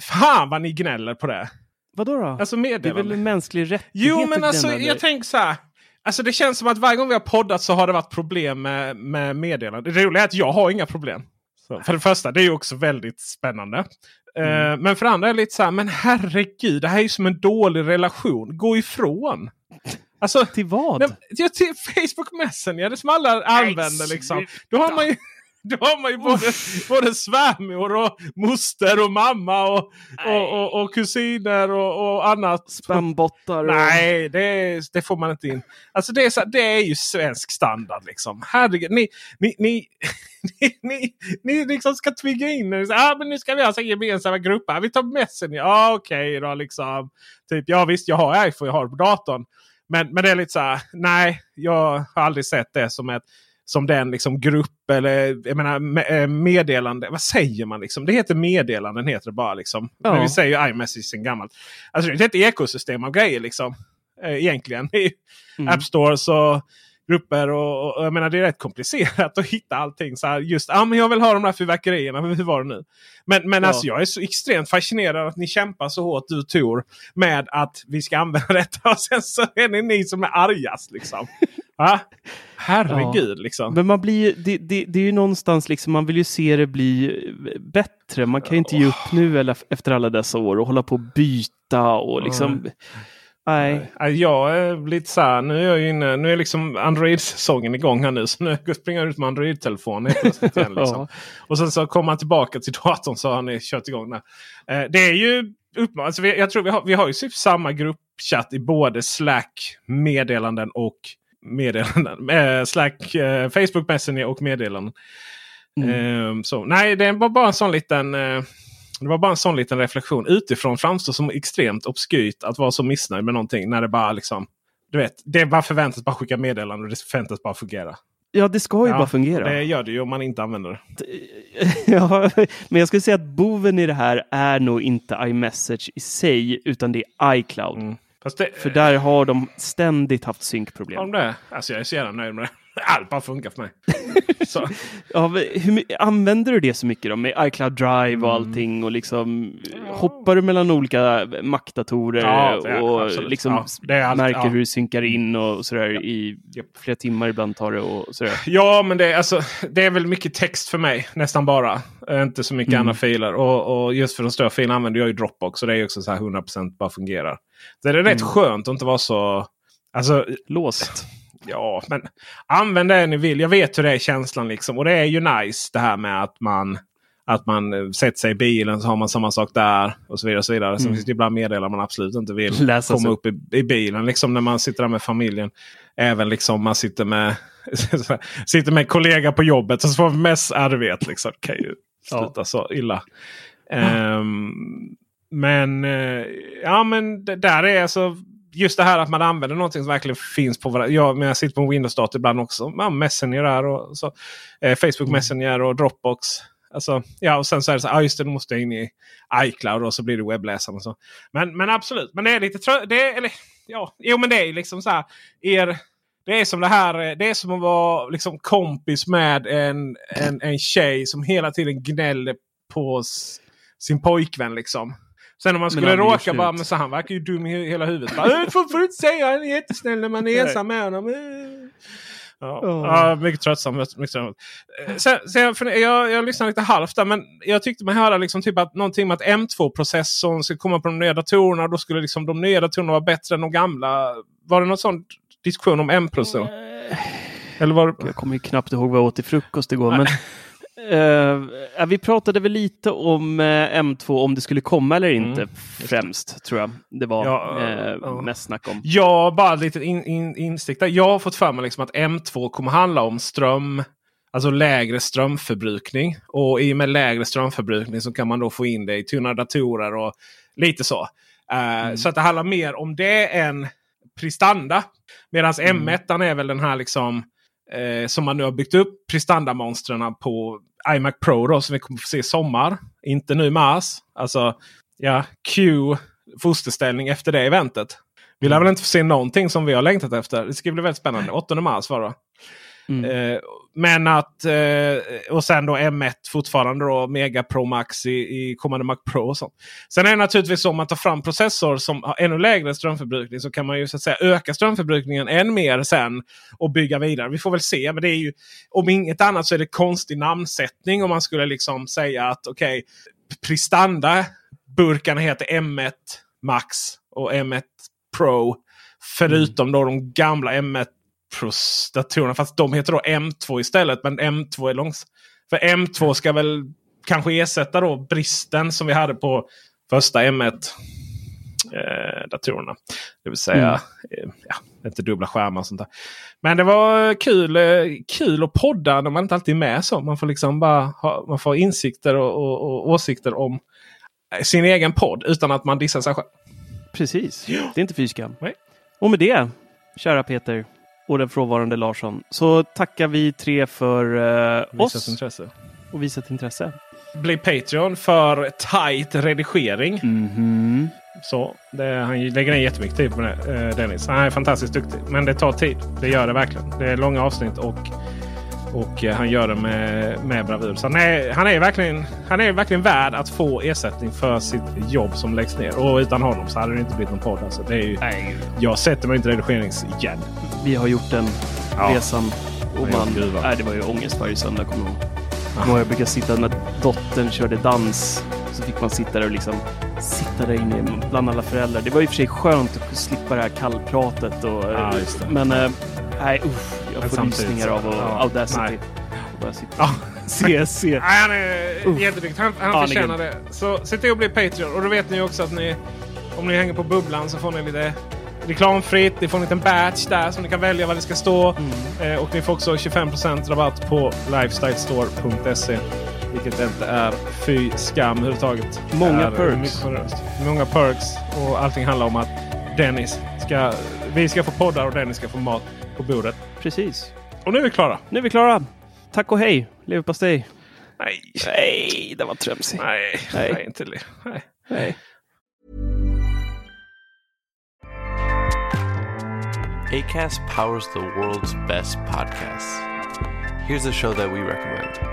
fan vad ni gnäller på det. Vadå då? Alltså det är väl en mänsklig rättighet Jo, men alltså jag tänker så här. Alltså det känns som att varje gång vi har poddat så har det varit problem med, med meddelande. Det roliga är att jag har inga problem. Så, för det första, det är ju också väldigt spännande. Eh, Mm. men för det andra är det lite så här, men herregud, det här är ju som en dålig relation. Gå ifrån. Alltså, Till vad? Nej, till Facebook Messenger, det som alla använder. Liksom. Då har man ju, *laughs* då har man ju både, både svärmor och moster och mamma och, och, och, och kusiner och, och annat. Spambottar och... Nej, det, det får man inte in. Alltså det är, så, det är ju svensk standard. Liksom. Herregud, ni, ni, ni, *laughs* ni, ni, ni liksom ska tvinga in er. Ah, men nu ska vi ha så gemensamma grupper. Vi tar Messenger. Ja, okej då. Liksom. Typ, ja visst, jag har iPhone, jag har det på datorn. Men, men det är lite så här. Nej, jag har aldrig sett det som ett som den liksom grupp eller jag menar, me- eh, meddelande. Vad säger man? liksom? Det heter meddelanden. heter det bara liksom. Ja. Men vi säger ju iMessage sen gammalt. Alltså det är ett ekosystem av grejer liksom. Eh, egentligen. I Mm. App Stores och grupper. Och, och jag menar det är rätt komplicerat att hitta allting. Så här, just ah, men jag vill ha de här fyrverkerierna. Hur var det nu? Men, men Ja. alltså jag är så extremt fascinerad att ni kämpar så hårt du Tor. Med att vi ska använda *laughs* detta. Och sen så är det ni som är argast. Liksom. Va? Herregud liksom. Men man blir det, det, det är ju någonstans liksom, man vill ju se det bli bättre. Man kan ju inte ge upp nu eller efter alla dessa år och hålla på och byta och liksom. Nej. Nej, Jag är lite så här, nu är jag inne, nu är liksom Android-säsongen igång här nu. Så nu springer jag ut med Android-telefon helt plötsligt igen. Liksom. *laughs* Ja. Och sen så kommer han tillbaka till datorn så har ni kört igång den. Eh, det är ju uppman- alltså jag tror vi har, vi har ju typ samma gruppchatt i både Slack, meddelanden och meddelanden. *laughs* Eh, Slack, eh, Facebook Messenger och meddelanden. Eh, så, nej, det var bara en sån liten eh, det var bara en sån liten reflektion. Utifrån framstår som extremt obskyrt att vara så missnöjd med någonting. När det bara liksom... Du vet, det bara förväntas bara skicka meddelanden och det förväntas bara fungera. Ja, det ska ju bara fungera. Det gör det ju om man inte använder det. *laughs* ja, men jag skulle säga att boven i det här är nog inte iMessage i sig, utan det är iCloud. Fast det, För där har de ständigt haft synkproblem. om det, alltså jag är så jävla nöjd med det. *laughs* Allt bara funkar för mig. *laughs* så. Ja, hur, använder du det så mycket då med iCloud Drive Mm. och allting och liksom hoppar du mellan olika Mac-datorer Ja, det är- och absolut. liksom Ja, det är allt- märker ja. hur det synkar in och sådär i flera timmar ibland tar det och sådär. Ja, men det, är alltså, det är väl mycket text för mig. Nästan bara. Eh, Inte så mycket Mm. andra filer. Och, och just för de stora filerna använder jag ju Dropbox. Så det är ju också så här 100% bara fungerar. Det är rätt Mm. skönt att inte vara så... Alltså, Låst. Ja, men använd det ni vill. Jag vet hur det är känslan liksom. Och det är ju nice det här med att man att man eh, sätter sig i bilen så har man samma sak där. Och så vidare. Och så vidare. Sen Mm. finns det ibland meddelanden man absolut inte vill *laughs* Läsa komma sig. upp i, i bilen. Liksom när man sitter där med familjen. Även liksom man sitter med *laughs* sitter med en kollega på jobbet. Och så får man mest ja, vet liksom. Kan ju sluta så illa. Ehm, men eh, ja men det där är alltså just det här att man använder någonting som verkligen finns på varandra. Jag, men jag sitter på en Windows-dator ibland också. Ja, Messenger där och så. Eh, Facebook Messenger och Dropbox. Alltså, ja, och sen så är det så här, ah, just det, måste jag in i iCloud och så blir det webbläsaren. Och så. Men, men absolut, men det är lite trö- det är, eller, ja, Jo men det är liksom så här. Er, det är som det här, eh, det är som att vara liksom kompis med en, en, en tjej som hela tiden gnäller på sin pojkvän. liksom. Sen om man skulle råka bara, men så han verkar ju dum i hela huvudet. Bara, "Äh, får, får du inte säga han är jättesnäll när man är ensam med honom. Äh." Ja, ja, mycket tröttsamt. Mycket tröttsamt. Eh, Sen, sen jag, jag, jag lyssnade lite halvt där, men jag tyckte man hörde liksom typ att någonting med att M2-processorn ska komma på de nya datorerna. Då skulle liksom de nya datorerna vara bättre än de gamla. Var det någon sån diskussion om M-processorn? Eller var det... Jag kommer ju knappt ihåg vad jag åt till frukost igår. Men, ja, vi pratade väl lite om eh, M2, om det skulle komma eller inte främst, tror jag. Det var Mm. Ja, ja. mest snack om. Ja, bara lite in, in, instick där. Jag har fått för mig liksom att M2 kommer handla om ström. Alltså lägre strömförbrukning. Och i och med lägre strömförbrukning så kan man då få in det i tunnare datorer och lite så. Eh, Så att det handlar mer om det än prestanda. Medan M1 är väl den här liksom eh, som man nu har byggt upp prestanda-monstren på iMac Pro då, som vi kommer få se i sommar. Inte nu mars. Alltså ja, Q fosterställning efter det eventet. Vi lär väl inte få se någonting som vi har längtat efter. Det ska bli väldigt spännande. 8 mars var det va? Eh, men att eh, och sen då M1 fortfarande då Mega Pro Max i, i kommande Mac Pro. Och sånt. Sen är det naturligtvis så om man tar fram processor som har ännu lägre strömförbrukning så kan man ju så att säga öka strömförbrukningen än mer sen och bygga vidare. Vi får väl se. Men det är ju om inget annat så är det konstig namnsättning om man skulle liksom säga att okej Prestanda burkarna heter M1 Max och M1 Pro. Förutom då de gamla M1 Pro-datorerna. Fast de heter då M2 istället. Men M2 är långs. För M2 ska väl kanske ersätta då bristen som vi hade på första M1 eh. Det vill säga eh, ja, inte dubbla skärmar och sånt där. Men det var kul, eh, kul att podda när man inte alltid är med så. Man får liksom bara ha, man får insikter och, och, och åsikter om sin egen podd utan att man dissar sig själv. Precis, det är inte fy skam. Och med det, kära Peter och den frånvarande Larsson, så tackar vi tre för uh, Visat oss intresse. och visat intresse. Bli Patreon för tight redigering. Mhm. Så det, Han lägger ner jättemycket tid på det, eh, Dennis. Han är fantastiskt duktig. Men det tar tid. Det gör det verkligen. Det är långa avsnitt och, och eh, han gör det med, med bravur. Så han är, han, är verkligen, han är verkligen värd att få ersättning för sitt jobb som läggs ner. Och utan honom så hade det inte blivit någon podd. Alltså, det är ju, Nej, jag sätter mig inte i redigeringsjärn. vi har gjort en Ja. resan. Och Ja, man, nej, det var ju ångest varje söndag kommer jag ihåg. Kommer ihåg, Jag brukade sitta när dottern körde dans. Så fick man sitta där och liksom sitta där inne bland alla föräldrar. Det var i och för sig skönt att slippa det här kallpratet. Och, Ja, just det. men eh, nej, usch, jag får rysningar av och, ja, Audacity. nej. Ja. *laughs* Nej, han är Uff. jätteduktig. Han, han Ja, förtjänar det. Så se till att bli Patreon. Och då vet ni också att ni, om ni hänger på bubblan så får ni lite reklamfritt. Ni får en liten badge där som ni kan välja vad det ska stå. Mm. Eh, och ni får också 25% rabatt på lifestylestore.se. Vilket inte är fy skam överhuvudtaget. Många perks. Många perks. Och allting handlar om att Dennis ska, vi ska få poddar och Dennis ska få mat på bordet. Precis. Och nu är vi klara. Nu är vi klara. Tack och hej. Leverpastej. Nej, Nej, det var trömsigt. nej, Nej. nej. inte det. Nej. Nej. ACAST powers the world's best podcasts. Here's a show that we recommend.